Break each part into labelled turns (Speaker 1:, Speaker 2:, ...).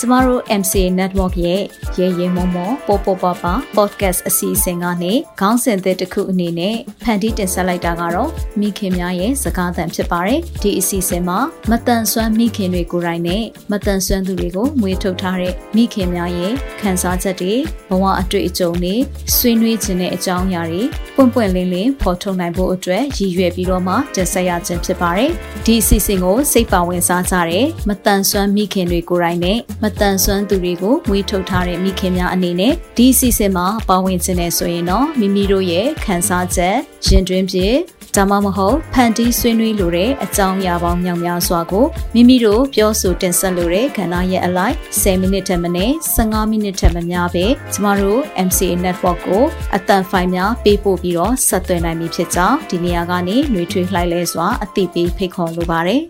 Speaker 1: ကျမတို့ MCA Network ရဲ့ရဲရဲမောမောပေါ်ပေါ်ပါပါ podcast အစီအစဉ်ကနေခေါင်းစဉ်သစ်တစ်ခုအနေနဲ့ဖန်တီးတင်ဆက်လိုက်တာကတော့မိခင်များရဲ့စကားသံဖြစ်ပါတယ်ဒီအစီအစဉ်မှာမတန်ဆွမ်းမိခင်တွေကိုယ်တိုင်နဲ့မတန်ဆွမ်းသူတွေကိုမွေးထုတ်ထားတဲ့မိခင်များရဲ့ခံစားချက်တွေဘဝအတွေ့အကြုံတွေဆွေးနွေးခြင်းတဲ့အကြောင်းအရာတွေပွင့်ပွင့်လင်းလင်းဖော်ထုတ်နိုင်ဖို့အတွက်ရည်ရွယ်ပြီးတော့မှတင်ဆက်ရခြင်းဖြစ်ပါတယ်ဒီအစီအစဉ်ကိုစိတ်ပါဝင်စားကြတဲ့မတန်ဆွမ်းမိခင်တွေကိုယ်တိုင်နဲ့မတန်ဆွမ်းသူတွေကိုမွေးထုတ်ထားတဲ့မိခင်များအနေနဲ့ဒီအစီအစဉ်မှာပါဝင်ခြင်းနဲ့ဆိုရင်တော့မိမိတို့ရဲ့ခံစားချက်ရင်တွင်းဖြစ်ဒါမှမဟုတ်ဖန်တီးဆွေးနွေးလိုတဲ့အကြောင်းအရာပေါင်းမြောက်များစွာကိုမိမိတို့ပြောဆိုတင်ဆက်လိုတဲ့ခန္ဓာရဲ့အလိုက်10မိနစ်ထက်မနည်း15မိနစ်ထက်မများပဲကျမတို့ MCA network ကိုအတန်ဖိုင်များပေးပို့ပြီးတော့ဆက်သွယ်နိုင်ပြီဖြစ်ကြောင်းဒီနေရာကနေຫນွေထွေးလှိုက်လဲစွာအသိပေးဖိတ်ခေါ်လိုပါတယ်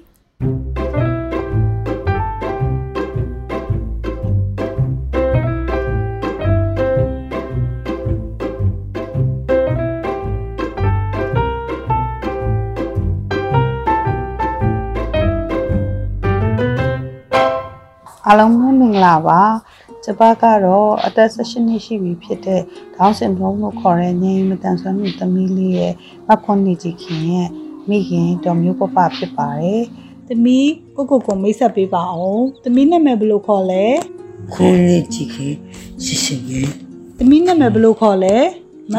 Speaker 2: အားလုံးမင်္ဂလာပါကျပကတော့အသက်16နှစ်ရှိပြီဖြစ်တဲ့ဒေါင်းစင်ဒရုန်းလို့ခေါ်တဲ့ငြိမ်းမတန်ဆွမ်းမှုသမီးလေးရဲ့မခွန်နေကြခင်ရဲ့မိခင်တော်မျိုးပပဖြစ်ပါတယ်သမီးကိုကိုကိုမိတ်ဆက်ပေးပါအောင်သမီးနာမည်ဘယ်လိုခေါ်လဲ
Speaker 3: ခွန်နေကြခင်ရှိရှိရဲ့
Speaker 2: သမီးနာမည်ဘယ်လိုခေါ်လဲ
Speaker 3: မ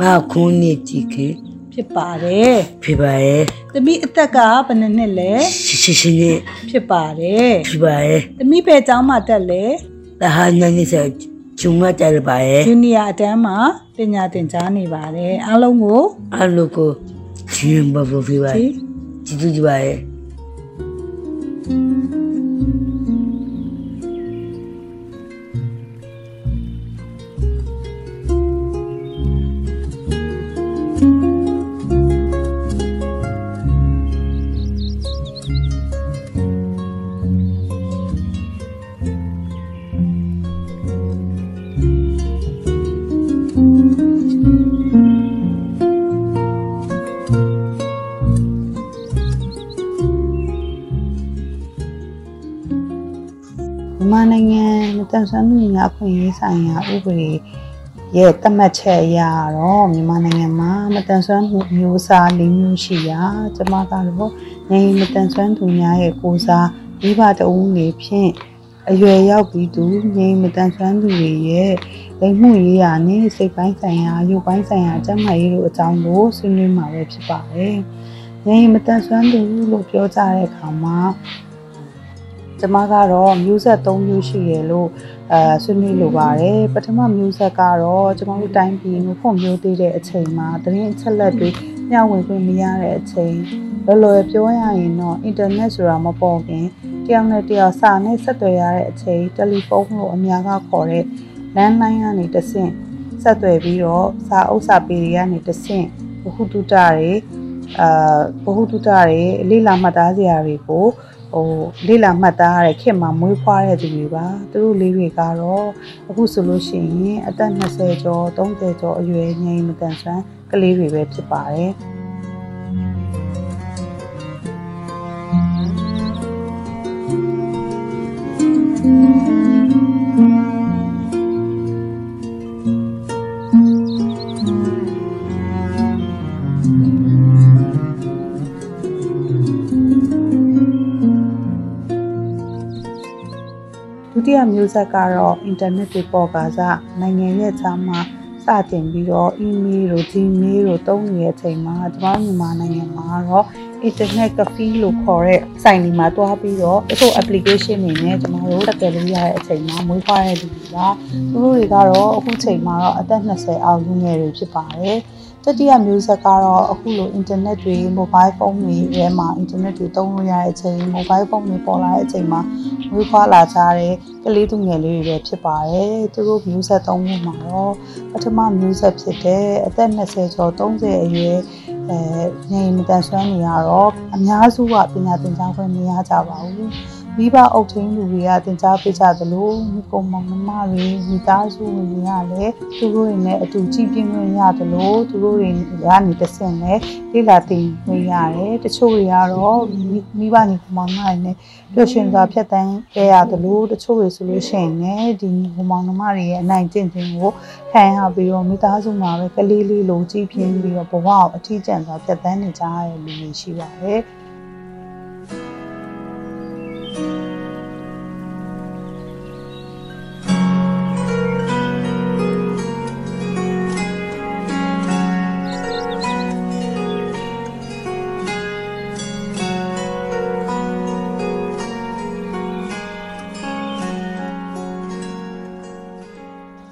Speaker 3: မခွန်နေကြခင်
Speaker 2: ဖြစ်ပါတယ်
Speaker 3: ဖြစ်ပါတယ်
Speaker 2: သမီးအသက်ကဘယ်နှစ်နှစ်လဲ
Speaker 3: ရှင်းရှင်းလေး
Speaker 2: ဖြစ်ပါတယ်
Speaker 3: ဖြစ်ပါတယ်
Speaker 2: သမီးဘယ်ကျောင်းမှာတက်လဲ
Speaker 3: တဟာညနေစကျုံမတက်ပါတယ်
Speaker 2: ဂျူနီယာအတန်းမှာပညာသင်ကြားနေပါတယ်အားလုံးကို
Speaker 3: အားလုံးကိုချင်းဘဘဖြစ်ပါတယ်ကြည့်ကြည့်ပါတယ်
Speaker 2: မြန်မာနိုင်ငံတန်ဆန်းမှုများအခွင့်အရေးဆိုင်ရာဥပဒေရဲ့သတ်မှတ်ချက်အရတော့မြန်မာနိုင်ငံမှာမတန်ဆွမ်းမှုမျိုးစား၄မျိုးရှိရာကျမကတော့နေမတန်ဆွမ်းသူများရဲ့ကိုစားမိဘတအုပ်နေဖြင့်အရွယ်ရောက်ပြီးသူငိမ်မတန်ဆွမ်းသူတွေရဲ့လိမ်မှုရေးရာနဲ့စိတ်ပိုင်းဆိုင်ရာရုပ်ပိုင်းဆိုင်ရာကျန်းမာရေးတို့အကြောင်းကိုဆွေးနွေးမှာပဲဖြစ်ပါတယ်။ငိမ်မတန်ဆွမ်းသူလို့ပြောကြတဲ့အခါမှာ ကျမကတော့မျိုးဆက်၃မျိုးရှိရလို့အဲဆွေးနွေးလိုပါတယ်ပထမမျိုးဆက်ကတော့ကျမတို့တိုင်းပြည်ကိုဖွံ့ဖြိုးသေးတဲ့အချိန်မှာသတင်းအချက်လက်တွေမျှဝေခွင့်မရတဲ့အချိန်လောလောပြောရရင်တော့အင်တာနက်ဆိုတာမပေါ်ခင်တယောက်နဲ့တယောက်စာနဲ့ဆက်သွယ်ရတဲ့အချိန်တယ်လီဖုန်းလို့အများကခေါ်တဲ့လမ်းလိုင်းကနေတဆင့်ဆက်သွယ်ပြီးတော့စာအုပ်စာပေတွေကနေတဆင့်ဘဟုတုတတွေအာဘဟုတုတတွေလေ့လာမှတ်သားစရာတွေကို ဟိုလေ့လာမှတ်သားရတဲ့ခင်မှာမွေးဖွားတဲ့သူတွေပါသူတို့လေးတွေကတော့အခုဆိုလို့ရှိရင်အသက်20ကျော်30ကျော်အရွယ်ငယ်မတန်ဆွမ်းကလေးတွေပဲဖြစ်ပါတယ် တိယမျိုးဆက်ကတော့အင်တာနက်တွေပေါ်ကစားနိုင်ငံရဲ့ခြားမှာစတင်ပြီးတော့ email တို့ gmail တို့သုံးနေတဲ့အချိန်မှာကျွန်တော်မြန်မာနိုင်ငံမှာတော့ internet cafe လို့ခေါ်တဲ့စိုင်ဒီမှာတွားပြီးတော့တချို့ application တွေနဲ့ကျွန်တော်တို့တက်တယ်လို့ရတဲ့အချိန်မှာမွေးဖွားတဲ့လူတွေကသူတို့တွေကတော့အခုချိန်မှာတော့အသက်20အောက်လူငယ်တွေဖြစ်ပါတယ် တတိယမျိုးဆက်ကတော့အခုလို internet တွေ mobile phone တွေထဲမှာ internet တွေသုံးလို့ရတဲ့အချိန် mobile phone တွေပေါ်လာတဲ့အချိန်မှာဝေးခွာလာကြတဲ့ကလေးသူငယ်လေးတွေပဲဖြစ်ပါတယ်သူတို့မျိုးဆက်သုံးခုမှာတော့ပထမမျိုးဆက်ဖြစ်တဲ့အသက်20ကျော်30အရွယ်အဲနေမတန်ဆွမ်းနေရတော့အများစုကပညာသင်ကြားခွင့်မရကြပါဘူး မိဘအုပ်ထိန်းလူတွေကတင် जा ပေးကြသလိုမိကုံမမမတွေမိသားစုဝင်တွေကလည်းသူတို့တွေနဲ့အတူကြည်ပြင်းခွင့်ရသလိုသူတို့တွေကနေတဆင့်လည်းလေ့လာသင်ခွင့်ရတယ်တချို့တွေကတော့မိဘညီကောင်မတွေနဲ့ပျော်ရွှင်စွာဖြတ်တန်းခဲ့ရသလိုတချို့တွေဆိုလို့ရှိရင်လည်းဒီညီကောင်မတွေရဲ့အနိုင်ကျင့်ခြင်းကိုခံရပြီးတော့မိသားစုမှာပဲကလေးလေးလိုကြည်ပြင်းပြီးတော့ဘဝကိုအထီးကျန်စွာဖြတ်တန်းနေကြရတဲ့လူတွေရှိပါတယ်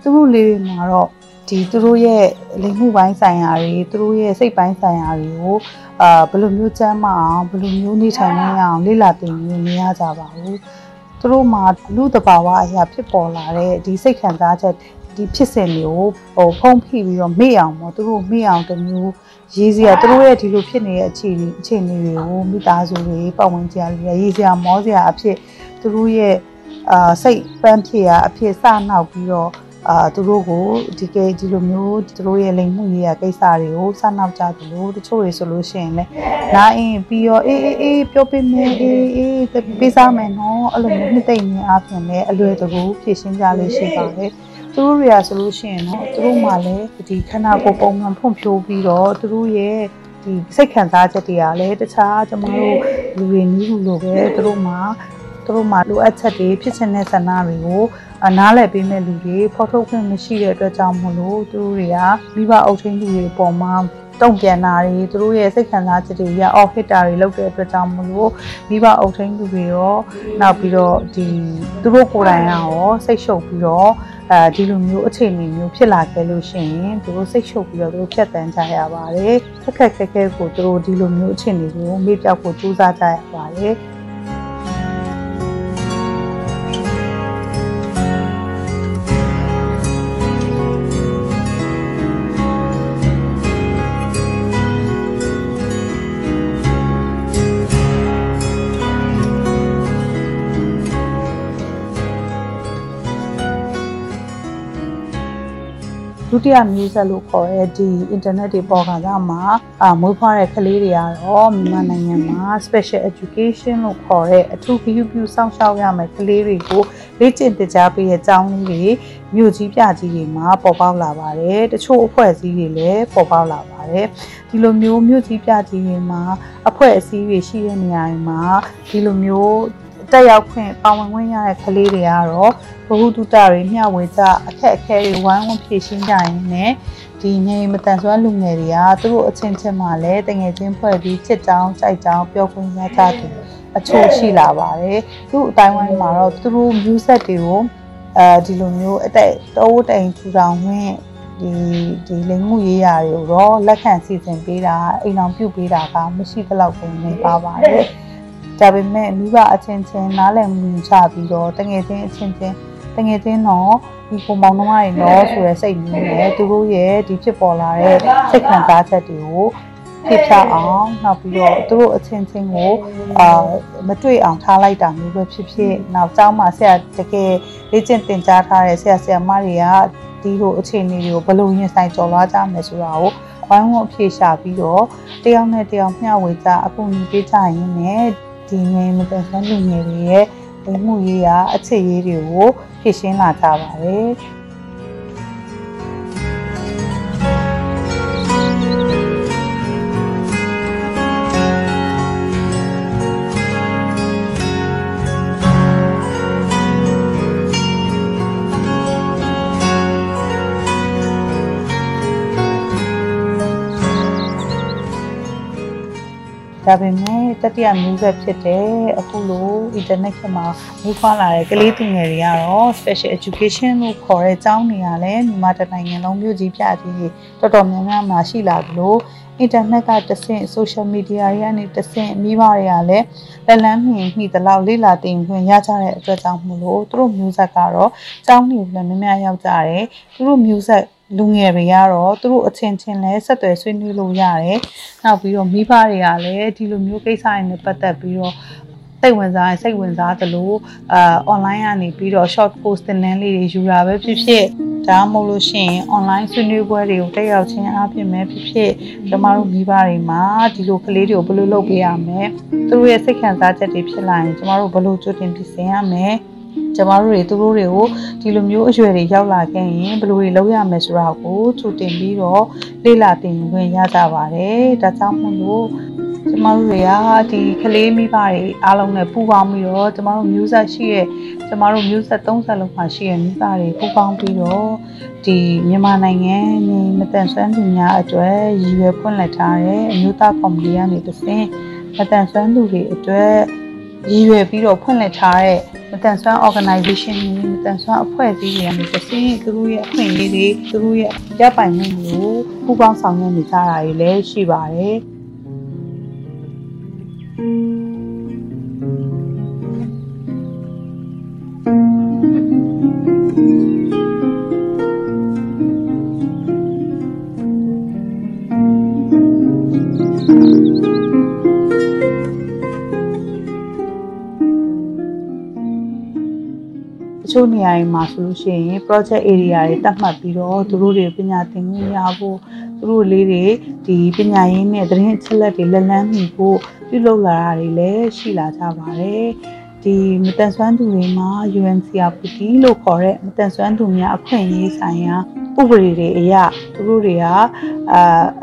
Speaker 2: သူတို့လေးတွေမှာတော့ဒီသူတို့ရဲ့လိမ်မှုပိုင်းဆိုင်ရာတွေသူတို့ရဲ့စိတ်ပိုင်းဆိုင်ရာတွေကိုအာဘယ်လိုမျိုးစမ်းမအောင်ဘယ်လိုမျိုးနေထိုင်နေရအောင်လေ့လာသင်ယူနေရကြပါဘူးသူတို့မှာလူတဘာဝအရာဖြစ်ပေါ်လာတဲ့ဒီစိတ်ခံစားချက်ဒီဖြစ်စဉ်တွေကိုဟိုဖုံးဖိပြီးတော့မေ့အောင်ပေါ့သူတို့မေ့အောင်တမျိုးရေးစရာသူတို့ရဲ့ဒီလိုဖြစ်နေတဲ့အခြေအနေအခြေအနေတွေကိုမိသားစုတွေပတ်ဝန်းကျင်တွေရေးစရာမောစရာအဖြစ်သူတို့ရဲ့အာစိတ်ပန်းဖြစ်ရာအဖြစ်စနောက်ပြီးတော့ အာသူတို့ကိုဒီကဒီလိုမျိုးသူတို့ရဲ့လိမ်မှုရေးရကိစ္စတွေကိုစနောက်ကြသလိုတချို့တွေဆိုလို့ရှိရင်လည်းနားအင်းပြီးတော့အေးအေးအေးပြောပြမယ်အေးအေးပေးစားမယ်နော်အဲ့လိုမျိုးနှစ်သိမ့်နေအပြင်လည်းအလွယ်တကူဖြည့်ရှင်းကြလေးရှိပါတယ်သူတို့တွေကဆိုလို့ရှိရင်တော့သူတို့မှလည်းဒီခန္ဓာကိုယ်ပုံမှန်ဖွံ့ဖြိုးပြီးတော့သူတို့ရဲ့ဒီစိတ်ခံစားချက်တွေကလည်းတခြားကျမတို့လူတွေနည်းလူလိုပဲသူတို့မှ သူတို့မှလိုအပ်ချက်တွေဖြစ်ချင်တဲ့ဆန္ဒတွေကိုအနားလည်ပေးမဲ့လူတွေဖော်ထုတ်ခွင့်မရှိတဲ့အတွက်ကြောင့်မလို့သူတို့တွေကမိဘအုပ်ထိန်းလူတွေပေါ်မှာတုံ့ပြန်တာတွေသူတို့ရဲ့စိတ်ခံစားချက်တွေရအော်ဟစ်တာတွေလုပ်တဲ့အတွက်ကြောင့်မလို့မိဘအုပ်ထိန်းလူတွေရောနောက်ပြီးတော့ဒီသူတို့ကိုယ်တိုင်ရောစိတ်ရှုပ်ပြီးတော့အဲဒီလိုမျိုးအခြေအနေမျိုးဖြစ်လာခဲ့လို့ရှိရင်သူတို့စိတ်ရှုပ်ပြီးတော့သူတို့ဖြတ်တန်းကြရပါတယ်ခက်ခက်ခဲခဲကိုသူတို့ဒီလိုမျိုးအခြေအနေကိုမေ့ပြောက်ဖို့ကြိုးစားကြရပါတယ် တိယမျိုးဆက်လို့ခေါ်တဲ့ဒီ internet တွေပေါ်ကစားမှာအာမွေးဖွားတဲ့ကလေးတွေကတော့မြန်မာနိုင်ငံမှာ special education လို့ခေါ်တဲ့အထူးဂရုပြုစောင့်ရှောက်ရမယ့်ကလေးတွေကိုလေ့ကျင့်သင်ကြားပေးတဲ့ကျောင်းလေးတွေမြို့ကြီးပြကြီးတွေမှာပေါ်ပေါက်လာပါတယ်တချို့အဖွဲ့အစည်းတွေလည်းပေါ်ပေါက်လာပါတယ်ဒီလိုမျိုးမြို့ကြီးပြကြီးတွေမှာအဖွဲ့အစည်းတွေရှိတဲ့နေရာတွေမှာဒီလိုမျိုး တက်ရောက်ခွင့်ပါဝင်ခွင့်ရတဲ့ကလေးတွေကတော့ဘဟုတုတတွေမျှဝေကြအခက်အခဲတွေဝိုင်းဝန်းဖြေရှင်းကြရင်လည်းဒီနေမတန်ဆွမ်းလူငယ်တွေကသူတို့အချင်းချင်းမှလည်းတငယ်ချင်းဖွဲ့ပြီးချစ်ကြောင်းကြိုက်ကြောင်းပြောခွင့်ရကြတယ်အချို့ရှိလာပါတယ်သူ့အတိုင်းဝိုင်းမှာတော့သူတို့မျိုးဆက်တွေကိုအဲဒီလိုမျိုးအတက်တိုးတိမ်ထူထောင်ခွင့်ဒီဒီလိမ်မှုရေးရာတွေကိုတော့လက်ခံစီစဉ်ပေးတာအိမ်အောင်ပြုတ်ပေးတာကမရှိသလောက်ပုံနေပါပါတယ် ဒါပေမဲ့မိဘအချင်းချင်းနားလည်မှုချပြီးတော့တငယ်ချင်းအချင်းချင်းတငယ်ချင်းတော့ဒီပုံပေါင်းနှမတွေတော့ဆိုရဲစိတ်မျိုးနဲ့သူတို့ရဲ့ဒီဖြစ်ပေါ်လာတဲ့စိတ်ခံစားချက်တွေကိုဖြစ်ဖြအောင်နောက်ပြီးတော့သူတို့အချင်းချင်းကိုအာမတွေ့အောင်ထားလိုက်တာမျိုးပဲဖြစ်ဖြစ်နောက်ကျောင်းမှာဆရာတကယ်လေ့ကျင့်သင်ကြားထားတဲ့ဆရာဆရာမတွေကဒီလိုအခြေအနေတွေကိုဘယ်လိုရင်ဆိုင်ကျော်လွှားကြမယ်ဆိုတာကိုဝိုင်းဝန်းအဖြေရှာပြီးတော့တယောက်နဲ့တယောက်မျှဝေကြအကူအညီပေးကြရင်းနဲ့ ဒီငယ်မတန်ဆန်းလူငယ်တွေရဲ့လူမှုရေးရာအခြေရေးတွေကိုဖြည့်ရှင်းလာကြပါတယ် ဒါပေမဲ့တတိယမျိုးဆက်ဖြစ်တဲ့အခုလို internet ခေတ်မှာမူဖွားလာတဲ့ကလေးသူငယ်တွေကတော့ special education လို့ခေါ်တဲ့အကြောင်းတွေကလည်းမြန်မာတိုင်းနိုင်ငံလုံးမြို့ကြီးပြကြီးတော်တော်များများမှာရှိလာသလိုအင်တာနက်ကတဆင့် social media တွေကနေတဆင့်မိဘတွေကလည်းလက်လန်းမြင်မိသလောက်လေ့လာတင်ခွင့်ရကြတဲ့အတွက်ကြောင့်မို့လို့သူတို့မျိုးဆက်ကတော့ကျောင်းတွေကိုလည်းများများရောက်ကြတယ်သူတို့မျိုးဆက် လူငယ်တွေကတော့သူတို့အချင်းချင်းလဲဆက်သွယ်ဆွေးနွေးလို့ရတယ်။နောက်ပြီးတော့မိဘတွေကလည်းဒီလိုမျိုးကိစ္စတွေနဲ့ပတ်သက်ပြီးတော့စိတ်ဝင်စားရင်စိတ်ဝင်စားသလိုအာ online ကနေပြီးတော့ short post တင်နန်းလေးတွေယူတာပဲဖြစ်ဖြစ်ဒါမှမဟုတ်လို့ရှိရင် online ဆွေးနွေးပွဲတွေကိုတက်ရောက်ခြင်းအပြင်ပဲဖြစ်ဖြစ်ကျမတို့မိဘတွေမှာဒီလိုကလေးတွေကိုဘယ်လိုလုပ်ပေးရမလဲသူတို့ရဲ့စိတ်ခံစားချက်တွေဖြစ်လာရင်ကျမတို့ဘယ်လိုကြိုတင်ပြင်ဆင်ရမလဲ ကျမတို့တွေသူတို့တွေကိုဒီလိုမျိုးအရွယ်တွေရောက်လာခဲ့ရင်ဘယ်လိုတွေလုပ်ရမလဲဆိုတာကိုကြိုတင်ပြီးတော့လေ့လာသင်ခွင့်ရကြပါတယ်။ဒါကြောင့်မို့လို့ကျမတို့တွေကဒီကလေးမိဘတွေအားလုံးနဲ့ပူးပေါင်းပြီးတော့ကျမတို့မျိုးဆက်ရှိရဲ့ကျမတို့မျိုးဆက်30လောက်မှာရှိရဲ့မိဘတွေပူးပေါင်းပြီးတော့ဒီမြန်မာနိုင်ငံနေမတန်ဆွမ်းသူများအတွက်ရည်ရွယ်ဖွင့်လှစ်ထားတဲ့အမျိုးသားကော်မတီကနေတစ်ဆင့်မတန်ဆွမ်းသူတွေအတွက် ရည်ရွယ်ပြီးတော့ဖွင့်လှစ်ထားတဲ့မတန်ဆွမ်း organization တွေမတန်ဆွမ်းအဖွဲ့အစည်းတွေကနေတစ်ဆင့်သူတို့ရဲ့အခွင့်အရေးတွေသူတို့ရဲ့ရပိုင်မှုကိုပူးပေါင်းဆောင်ရွက်နေကြတာတွေလည်းရှိပါတယ် ချို့နေရာတွေမှာဆိုလို့ရှိရင် project area တွေတတ်မှတ်ပြီးတော့သူတို့တွေပညာသင်ခွင့်ရဖို့သူတို့လေးတွေဒီပညာရင်းနဲ့သတင်းအချက်အလက်တွေလက်လန်းမိဖို့ပြုလုပ်လာတာတွေလည်းရှိလာကြပါတယ်ဒီမတန်ဆွမ်းသူတွေမှာ UNCRPT လို့ခေါ်တဲ့မတန်ဆွမ်းသူများအခွင့်အရေးဆိုင်ရာ ဥပဒေတွေအရသူတို့တွေကအာ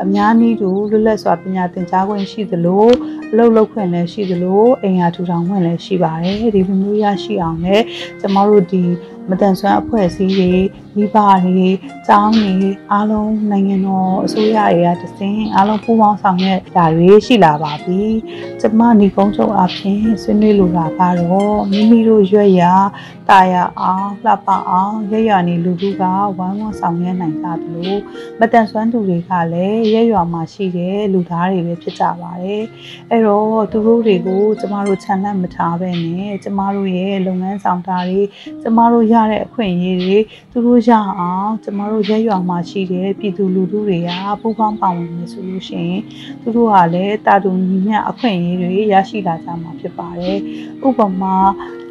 Speaker 2: အများနည်းတူလွတ်လပ်စွာပညာသင်ကြားခွင့်ရှိသလိုအလုပ်လုပ်ခွင့်လည်းရှိသလိုအိမ်ယာထူထောင်ခွင့်လည်းရှိပါတယ်ဒီလိုမျိုးရရှိအောင်လည်းကျမတို့ဒီ မတန်ဆွမ်းအဖွဲ့အစည်းတွေမိဘတွေကျောင်းတွေအားလုံးနိုင်ငံတော်အစိုးရတွေကတစင်းအားလုံးပူးပေါင်းဆောင်ရွက်တာတွေရှိလာပါပြီ။ကျမညီကုန်းချုပ်အဖြစ်ဆွေးနွေးလိုတာကတော့မိမိတို့ရွက်ရတာယာအောင်လှပအောင်ရရနေလူလူကဝမ်းဝမ်းဆောင်ရွက်နိုင်ကြသလိုမတန်ဆွမ်းသူတွေကလည်းရရွာမှာရှိတဲ့လူသားတွေပဲဖြစ်ကြပါတယ်။အဲ့တော့သူတို့တွေကိုကျမတို့ခြံလက်မထားပဲနဲ့ကျမတို့ရဲ့လုပ်ငန်းဆောင်တာတွေကျမတို့ရတဲ့အခွင့်အရေးတွေသူတို့ရအောင်ကျမတို့ရက်ရွာမှာရှိတဲ့ပြည်သူလူထုတွေကပူးပေါင်းပါဝင်နေဆိုလို့ရှိရင်သူတို့ကလည်းတာတူညီမျှအခွင့်အရေးတွေရရှိလာကြမှာဖြစ်ပါတယ်။ဥပမာ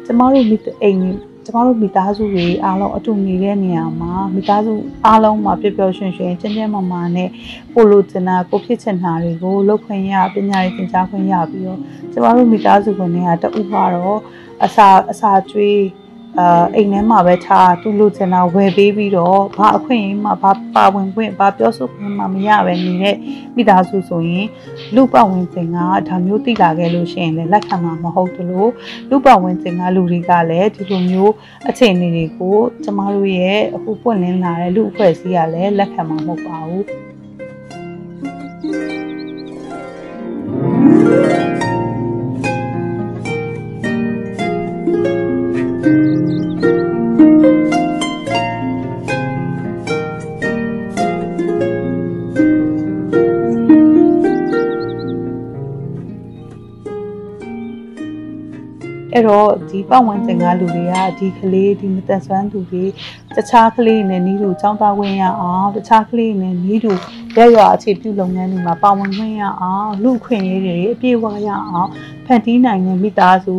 Speaker 2: ကျမတို့မိအိမ်ကျမတို့မိသားစုတွေအားလုံးအတူနေတဲ့နေရာမှာမိသားစုအားလုံးမှာပျော်ပျော်ရွှင်ရွှင်ကျန်းကျန်းမာမာနဲ့ပို့လို့ကျင်တာကိုဖြစ်ချင်တာတွေကိုလုပ်ခွင့်ရပညာရေးသင်ကြားခွင့်ရပြီးတော့ကျမတို့မိသားစုဝင်တွေကတအုပ်ကတော့အစာအစာကျွေး အာအိမ်ထဲမှာပဲထားသူ့လူချင်တာဝယ်ပေးပြီးတော့ဘာအခွင့်အရေးမှဘာပါဝင်ခွင့်ဘာပြောဆိုခွင့်မှမရပဲနေတဲ့မိသားစုဆိုရင်လူပဝင်စင်ကဒါမျိုးသိလာခဲ့လို့ရှိရင်လည်းလက်ခံမှာမဟုတ်သလိုလူပဝင်စင်ကလူတွေကလည်းဒီလိုမျိုးအခြေအနေတွေကိုကျမတို့ရဲ့အခုပွင့်လင်းလာတဲ့လူအဖွဲ့အစည်းကလည်းလက်ခံမှာမဟုတ်ပါဘူး တော့ဒီပတ်ဝန်းကျင်ကလူတွေကဒီကလေးဒီမသက်ဆွမ်းသူတွေတခြားကလေးနဲ့နီးတူចောင်းသားဝင်ရအောင်တခြားကလေးနဲ့နီးတူရက်ရွာအခြေပြုလုပ်ငန်းတွေမှာပါဝင်ခွင့်ရအောင်လူခွင့်ရေးတွေအပြည့်အဝရအောင်ဖန်တီးနိုင်တဲ့မိသားစု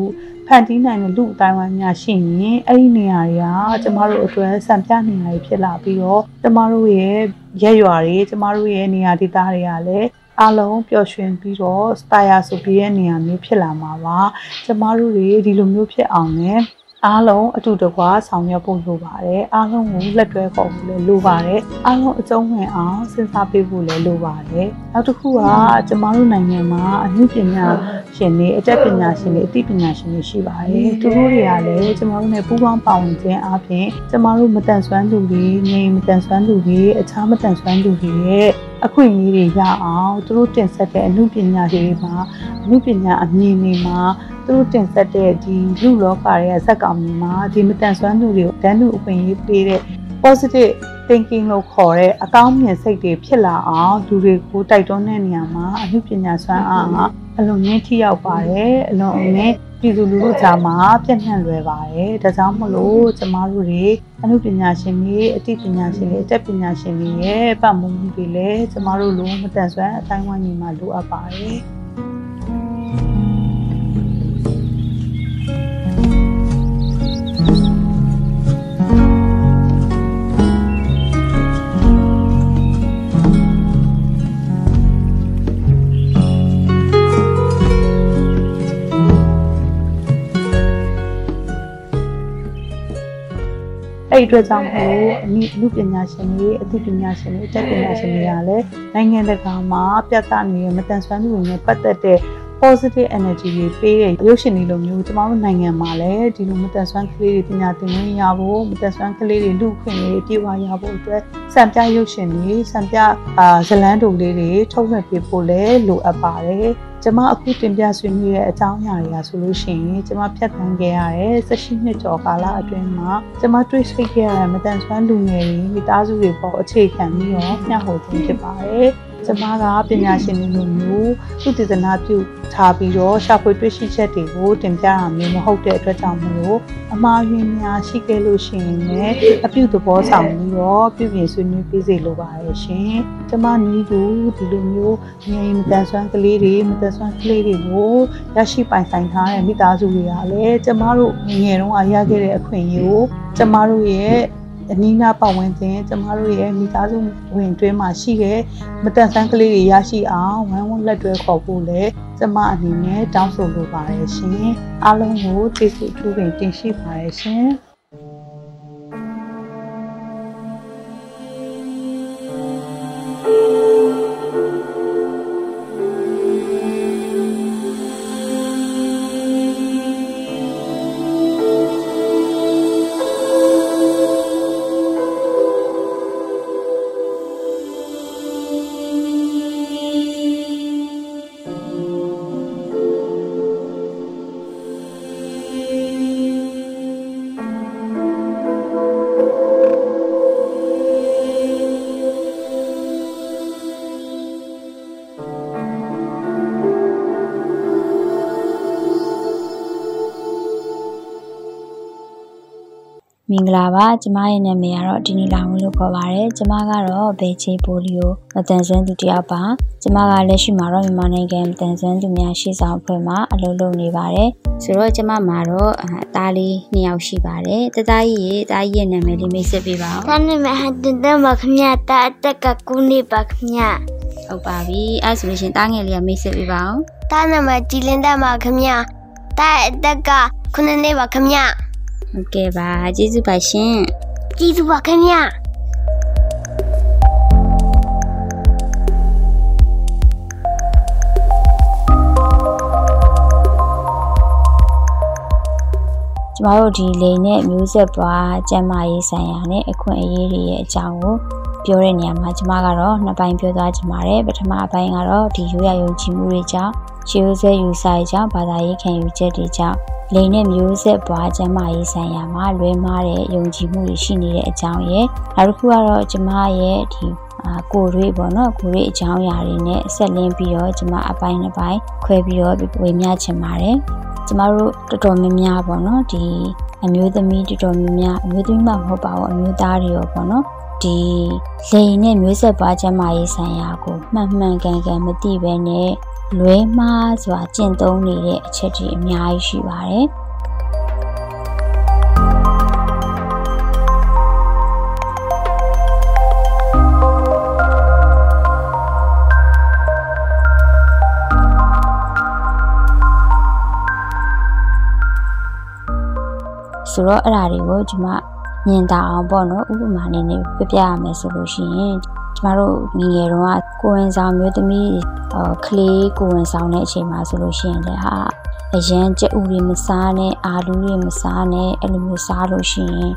Speaker 2: ဖန်တီးနိုင်တဲ့လူအတိုင်းဝိုင်းများရှိရင်အဲ့ဒီနေရာတွေကကျမတို့အတွက်စံပြနေရာတွေဖြစ်လာပြီးတော့ကျမတို့ရဲ့ရက်ရွာတွေကျမတို့ရဲ့နေရာဒေသတွေကလည်း အားလုံးပျော်ရွှင်ပြီးတော့စတာယာဆိုပြီးတဲ့နေရာမျိုးဖြစ်လာမှာပါကျမတို့တွေဒီလိုမျိုးဖြစ်အောင်နဲ့အားလုံးအတူတကွာဆောင်ရွက်ဖို့လိုပါတယ်အားလုံးကိုလက်တွဲခေါ်ဖို့လည်းလိုပါတယ်အားလုံးအကျုံးဝင်အောင်စဉ်းစားပေးဖို့လည်းလိုပါတယ်နောက်တစ်ခုကကျမတို့နိုင်ငံမှာအမှုပညာရှင်တွေအတတ်ပညာရှင်တွေအသိပညာရှင်တွေရှိပါတယ်သူတို့တွေကလည်းကျမတို့နဲ့ပူးပေါင်းပါဝင်ခြင်းအပြင်ကျမတို့မတန်ဆွမ်းသူတွေငြိမ်မတန်ဆွမ်းသူတွေအခြားမတန်ဆွမ်းသူတွေရဲ့ အခွင့်အရေးတွေရအောင်သူတို့တင်ဆက်တဲ့အမှုပညာတွေမှာအမှုပညာအမြင်တွေမှာသူတို့တင်ဆက်တဲ့ဒီလူလောကရဲ့ဇက်ကောင်တွေမှာဒီမတန်ဆွမ်းသူတွေကိုတန်းတူအခွင့်အရေးပေးတဲ့ positive thinking လို့ခေါ်တဲ့အကောင်းမြင်စိတ်တွေဖြစ်လာအောင်လူတွေကိုတိုက်တွန်းတဲ့နေရာမှာအမှုပညာစွမ်းအားကအလွန်မြင့်ထိရောက်ပါတယ်အလွန်အမင်း ပြည်သူလူထုကြားမှာပြန့်နှံ့လွယ်ပါတယ်ဒါကြောင့်မလို့ကျမတို့တွေအမှုပညာရှင်တွေအသိပညာရှင်တွေအတတ်ပညာရှင်တွေရဲ့ပတ်မမှုတွေလည်းကျမတို့လိုမတန်ဆွမ်းအတိုင်းဝိုင်းကြီးမှာလိုအပ်ပါတယ် အဲ့ဒီအတွက်ကြောင့်မို့အနည်းလူပညာရှင်တွေအသိပညာရှင်တွေအတတ်ပညာရှင်တွေကလည်းနိုင်ငံတကာမှာပြသနေတဲ့မတန်ဆွမ်းသူတွေနဲ့ပတ်သက်တဲ့ positive energy တွေပေးတဲ့ရုပ်ရှင်တွေလိုမျိုးကျမတို့နိုင်ငံမှာလည်းဒီလိုမတန်ဆွမ်းကလေးတွေပညာသင်ခွင့်ရဖို့မတန်ဆွမ်းကလေးတွေလူခွင့်တွေပြေဝရဖို့အတွက်စံပြရုပ်ရှင်တွေစံပြအာဇလန်းတူလေးတွေထုတ်လွှင့်ပေးဖို့လည်းလိုအပ်ပါတယ်ကျမအခုတင်ပြဆွေးနွေးတဲ့အကြောင်းအရာတွေကဆိုလို့ရှိရင်ကျမဖြတ်သန်းခဲ့ရတဲ့18နှစ်ကျော်ကာလအတွင်းမှာကျမတွေ့ရှိခဲ့ရတဲ့မတန်ဆွမ်းလူငယ်တွေမိသားစုတွေပေါ်အခြေခံပြီးတော့မျှဝေခြင်းဖြစ်ပါတယ်။ ကျမကပညာရှင်တွေလိုမျိုးသူတည်သနာပြုထားပြီးတော့ရှာဖွေတွေ့ရှိချက်တွေကိုတင်ပြတာမျိုးမဟုတ်တဲ့အတွက်ကြောင့်မလို့အမှားယွင်းများရှိခဲ့လို့ရှိရင်လည်းအပြုသဘောဆောင်ပြီးတော့ပြုပြင်ဆွေးနွေးပေးစေလိုပါတယ်ရှင်။ကျမနီးသူဒီလိုမျိုးငယ်မတန်ဆွမ်းကလေးတွေမတန်ဆွမ်းကလေးတွေကိုရရှိပိုင်ဆိုင်ထားတဲ့မိသားစုတွေကလည်းကျမတို့ငယ်တုန်းကရခဲ့တဲ့အခွင့်အရေးကိုကျမတို့ရဲ့ အနီးနားပတ်ဝန်းကျင်ကျမတို့ရဲ့မိသားစုဝင်တွင်းမှာရှိတဲ့မတန်ဆန်းကလေးတွေရရှိအောင်ဝမ်းဝန်းလက်တွဲခေါ်ဖို့လည်းကျမအနေနဲ့တောင်းဆိုလိုပါတယ်ရှင်အားလုံးကိုကျေးဇူးထူးပင်တင်ရှိပါတယ်ရှင်
Speaker 4: င်္ဂလာပါကျမရဲ့နာမည်ကတော့ဒီနီလာဝင်းလို့ခေါ်ပါတယ်ကျမကတော့ဘေချေပိုလီယိုမတန်ဆွမ်းသူတယောက်ပါကျမကလက်ရှိမှာတော့မြန်မာနိုင်ငံမတန်ဆွမ်းသူများရှေ့ဆောင်အဖွဲ့မှာအလုပ်လုပ်နေပါတယ်ဆိုတော့ကျမမှာတော့အသားလေးနှစ်ယောက်ရှိပါတယ်တသားကြီးရေတားကြီးရဲ့နာမည်လေးမိတ်ဆက်ပေးပါဦး
Speaker 5: တာနေမဟန်တန်တမခမရတာအတက်ကကူနေပါခမရ
Speaker 4: ဟုတ်ပါပြီအဲ့ဆိုလို့ရှရင်တားငယ်လေးကမိတ်ဆက်ပေးပါဦး
Speaker 5: တာနမကြည်လင်းတမခမရတာအတက်ကခုနှစ်နေပါခမရ
Speaker 4: ဟုတ်ကဲ့ပါကျေးဇူးပါရှင်
Speaker 5: ကြည်သူပါခမရ
Speaker 4: ကျမတို့ဒီလိန်နဲ့မျိုးဆက်ပွားကျမ်းမာရေးဆိုင်ရာနဲ့အခွင့်အရေးတွေရဲ့အကြောင်းကိုပြောတဲ့နေရာမှာကျမကတော့နှစ်ပိုင်းပြောသွားချင်ပါတယ်ပထမအပိုင်းကတော့ဒီရိုးရယုံကြည်မှုတွေကြောင့်ရှေးဥဆက်ယူဆိုင်ကြောင့်ဘာသာရေးခံယူချက်တွေကြောင့် လိန်နဲ့မျိုးဆက်ပွားကျမ်းမာရေးဆိုင်ရာမှာလွဲမှားတဲ့ယုံကြည်မှုတွေရှိနေတဲ့အကြောင်းရဲ့နောက်တစ်ခုကတော့ကျမရဲ့ဒီအာကိုရွေးပေါ့နော်ကိုရွေးအကြောင်းအရာတွေနဲ့ဆက်လင်းပြီးတော့ကျမအပိုင်းတစ်ပိုင်းခွဲပြီးတော့ဝေမျှချင်ပါတယ်ကျမတို့တော်တော်များများပေါ့နော်ဒီအမျိုးသမီးတော်တော်များများအမျိုးသမီးမှမဟုတ်ပါဘူးအမျိုးသားတွေရောပေါ့နော်ဒီလိန်နဲ့မျိုးဆက်ပွားကျန်းမာရေးဆိုင်ရာကိုမှန်မှန်ကန်ကန်မသိဘဲနဲ့ လွဲမှားစွာကျင့်သုံးနေတဲ့အချက်တွေအများကြီးရှိပါတယ်ဆိုတော့အဲ့ဒါတွေကိုဒီမှာမြင်တာအောင်ပေါ့နော်ဥပမာအနေနဲ့ပြပြရမယ်ဆိုလို့ရှိရင် ကျမတို့ငယ်ငယ်တုန်းကကိုဝင်ဆောင်မျိုးသမီးဟိုကလေးကိုဝင်ဆောင်တဲ့အချိန်မှာဆိုလို့ရှိရင်လည်းဟာအရန်ကြက်ဥတွေမစားနဲ့အာလူတွေမစားနဲ့အဲ့လိုမျိုးစားလို့ရှိရင်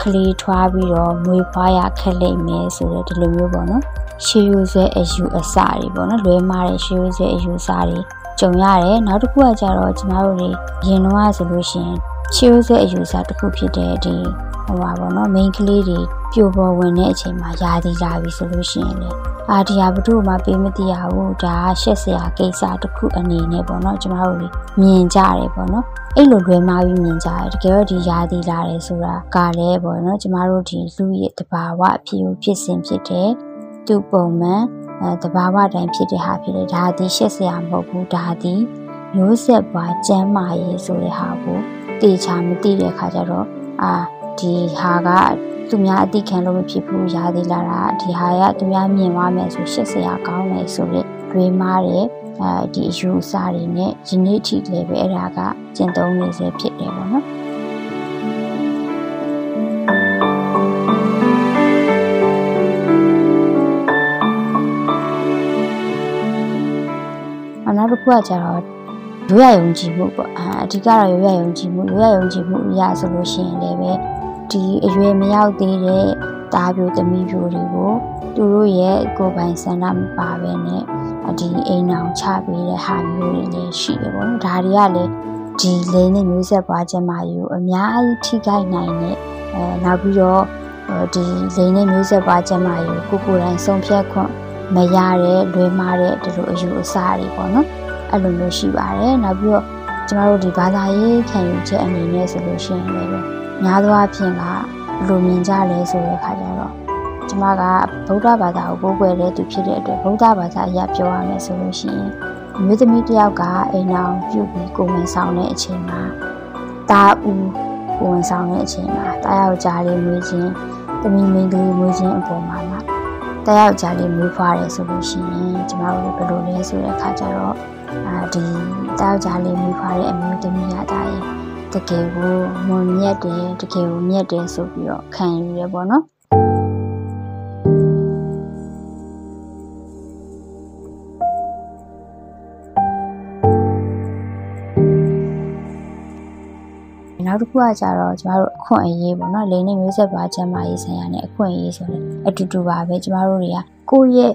Speaker 4: ခလေးထွားပြီးတော့မွေးဖွားရခက်လိမ့်မယ်ဆိုတဲ့ဒီလိုမျိုးပေါ့နော်ရှေးရိုးဆွဲအယူအဆတွေပေါ့နော်လွဲမားတဲ့ရှေးရိုးဆွဲအယူအဆတွေကြုံရတယ်နောက်တစ်ခုကကြတော့ကျမတို့တွေရင်တော့ဆိုလို့ရှိရင်ရှေးရိုးဆွဲအယူအဆတစ်ခုဖြစ်တဲ့ဒီ ဟိုပါပေါ့နော် main ကလေးတွေပြိုပေါ်ဝင်တဲ့အချိန်မှာယာတီလာပြီဆိုလို့ရှိရင်လေအာဒီဟာဘုသူ့မှာပေးမသိရဘူးဒါရှက်စရာကိစ္စတစ်ခုအနေနဲ့ပေါ့နော်ကျမတို့မြင်ကြတယ်ပေါ့နော်အဲ့လိုလွယ်မှားပြီးမြင်ကြတယ်တကယ်တော့ဒီယာတီလာတယ်ဆိုတာကလည်းပေါ့နော်ကျမတို့ဒီလူရဲ့တဘာဝအဖြစ်ကိုဖြစ်စဉ်ဖြစ်တဲ့သူ့ပုံမှန်အဲတဘာဝတိုင်းဖြစ်တဲ့ဟာဖြစ်တယ်ဒါဒီရှက်စရာမဟုတ်ဘူးဒါဒီမျိုးဆက်ပွားကျမ်းမာရေးဆိုတဲ့ဟာကိုတေချာမသိတဲ့အခါကျတော့အာ ဒီဟာကသူများအတိခံလို့မဖြစ်ဘူးရာသေးလာတာဒီဟာကသူများမြင်သွားမယ်ဆိုရှက်စရာကောင်းတယ်ဆိုတော့တွေးမားတဲ့အဲဒီအယူအဆတွေနဲ့ယနေ့ထိလည်းပဲအဲ့ဒါကကျင့်သုံးနေစေဖြစ်တယ်ပေါ့နော်နောက်တစ်ခုကကျတော့ရိုးရယုံကြည်မှုပေါ့အဓိကတော့ရိုးရယုံကြည်မှုရိုးရယုံကြည်မှုအရာဆိုလို့ရှိရင်လည်းပဲ ဒီအရွယ်မရောက်သေးတဲ့တားပြိုသမီးပြိုတွေကိုသူတို့ရဲ့ကိုယ်ပိုင်ဆန္ဒမပါဘဲနဲ့ဒီအိမ်အောင်ချပေးတဲ့ဟာမျိုးတွေလည်းရှိတယ်ပေါ့နော်ဒါတွေကလည်းဒီလိန်နဲ့မျိုးဆက်ပွားခြင်းမာယူအများကြီးထိခိုက်နိုင်တဲ့အဲနောက်ပြီးတော့ဒီလိန်နဲ့မျိုးဆက်ပွားခြင်းမာယူကိုကိုယ်တိုင်ဆုံးဖြတ်ခွင့်မရတဲ့လွဲမှားတဲ့ဒီလိုအယူအဆတွေပေါ့နော်အဲ့လိုမျိုးရှိပါတယ်နောက်ပြီးတော့ကျမတို့ဒီဘာသာရေးခံယူချက်အနေနဲ့ဆိုလို့ရှိရင်လည်း များသောအားဖြင့်ကဘလိုမြင်ကြလဲဆိုတဲ့အခါကျတော့ကျမကဗုဒ္ဓဘာသာကိုကိုးကွယ်တဲ့သူဖြစ်တဲ့အတွက်ဗုဒ္ဓဘာသာအရာပြောရမယ်ဆိုလို့ရှိရင်မြို့သမီးတယောက်ကအိမ်အောင်ပြုတ်ပြီးကိုဝင်ဆောင်တဲ့အချိန်မှာတာဦးကိုဝင်ဆောင်တဲ့အချိန်မှာတာယောက်ျားလေးမွေးခြင်းသမီးမင်းကလေးမွေးခြင်းအပေါ်မှာမှာတာယောက်ျားလေးမွေးဖွားတယ်ဆိုလို့ရှိရင်ကျမတို့ဘယ်လိုလဲဆိုတဲ့အခါကျတော့အာဒီတာယောက်ျားလေးမွေးဖွားတဲ့အမျိုးသမီးရတာရဲ့ တကယ်ကိုမွန်မြတ်တယ်တကယ်ကိုမြတ်တယ်ဆိုပြီးတော့ခံယူရပေါ့နော်နောက်တစ်ခုကကြတော့ကျမတို့အခွင့်အရေးပေါ့နော်လိန်နဲ့မျိုးဆက်ပါကျမ်းမာရေးဆိုင်ရာနဲ့အခွင့်အရေးဆိုတဲ့အတူတူပါပဲကျမတို့တွေကကိုယ့်ရဲ့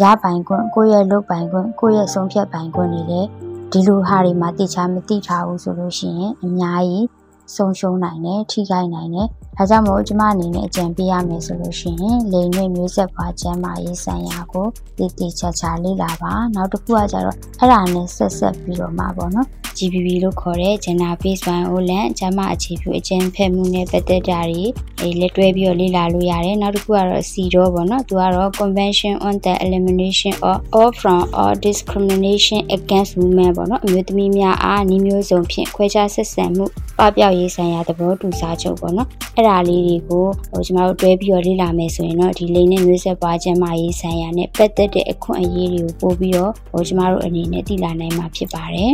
Speaker 4: ရပိုင်ခွင့်ကိုယ့်ရဲ့လုပ်ပိုင်ခွင့်ကိုယ့်ရဲ့ဆုံးဖြတ်ပိုင်ခွင့်တွေလည်း ဒီလိုဟာတွေမှာတိချာမသိထားဘူးဆိုလို့ရှိရင်အများကြီးဆုံးရှုံးနိုင်တယ်ထိခိုက်နိုင်တယ်ဒါကြောင့်မို့ကျမအနေနဲ့အကြံပေးရမယ်ဆိုလို့ရှိရင်လိန်နဲ့မျိုးဆက်ပွားကျန်းမာရေးဆိုင်ရာကိုတည်တည်ချာချာလေ့လာပါနောက်တစ်ခုကကြတော့အဲ့ဒါနဲ့ဆက်ဆက်ပြီးတော့မှပေါ့နော် GBB လို့ခေါ်တဲ့ Gender Based Violence ကျမအခြေပြုအကျဉ်းဖက်မှုနဲ့ပတ်သက်တာတွေအဲလက်တွဲပြီးတော့လေ့လာလို့ရတယ်နောက်တစ်ခုကတော့ CDO ပေါ့နော်သူကတော့ Convention on the Elimination of All from All Discrimination Against Women ပေါ့နော်အမျိုးသမီးများအားနှီးမျိုးစုံဖြင့်ခွဲခြားဆက်ဆံမှုပပျောက်ရေးဆိုင်ရာသဘောတူစာချုပ်ပေါ့နော်အဲ့ဒါလေးတွေကိုဟိုကျမတို့တွဲပြီးတော့လေ့လာမယ်ဆိုရင်တော့ဒီလိန်နဲ့မျိုးဆက်ပွားခြင်းမရေးဆိုင်ရာနဲ့ပတ်သက်တဲ့အခွင့်အရေးတွေကိုပို့ပြီးတော့ဟိုကျမတို့အနေနဲ့သိလာနိုင်မှာဖြစ်ပါတယ်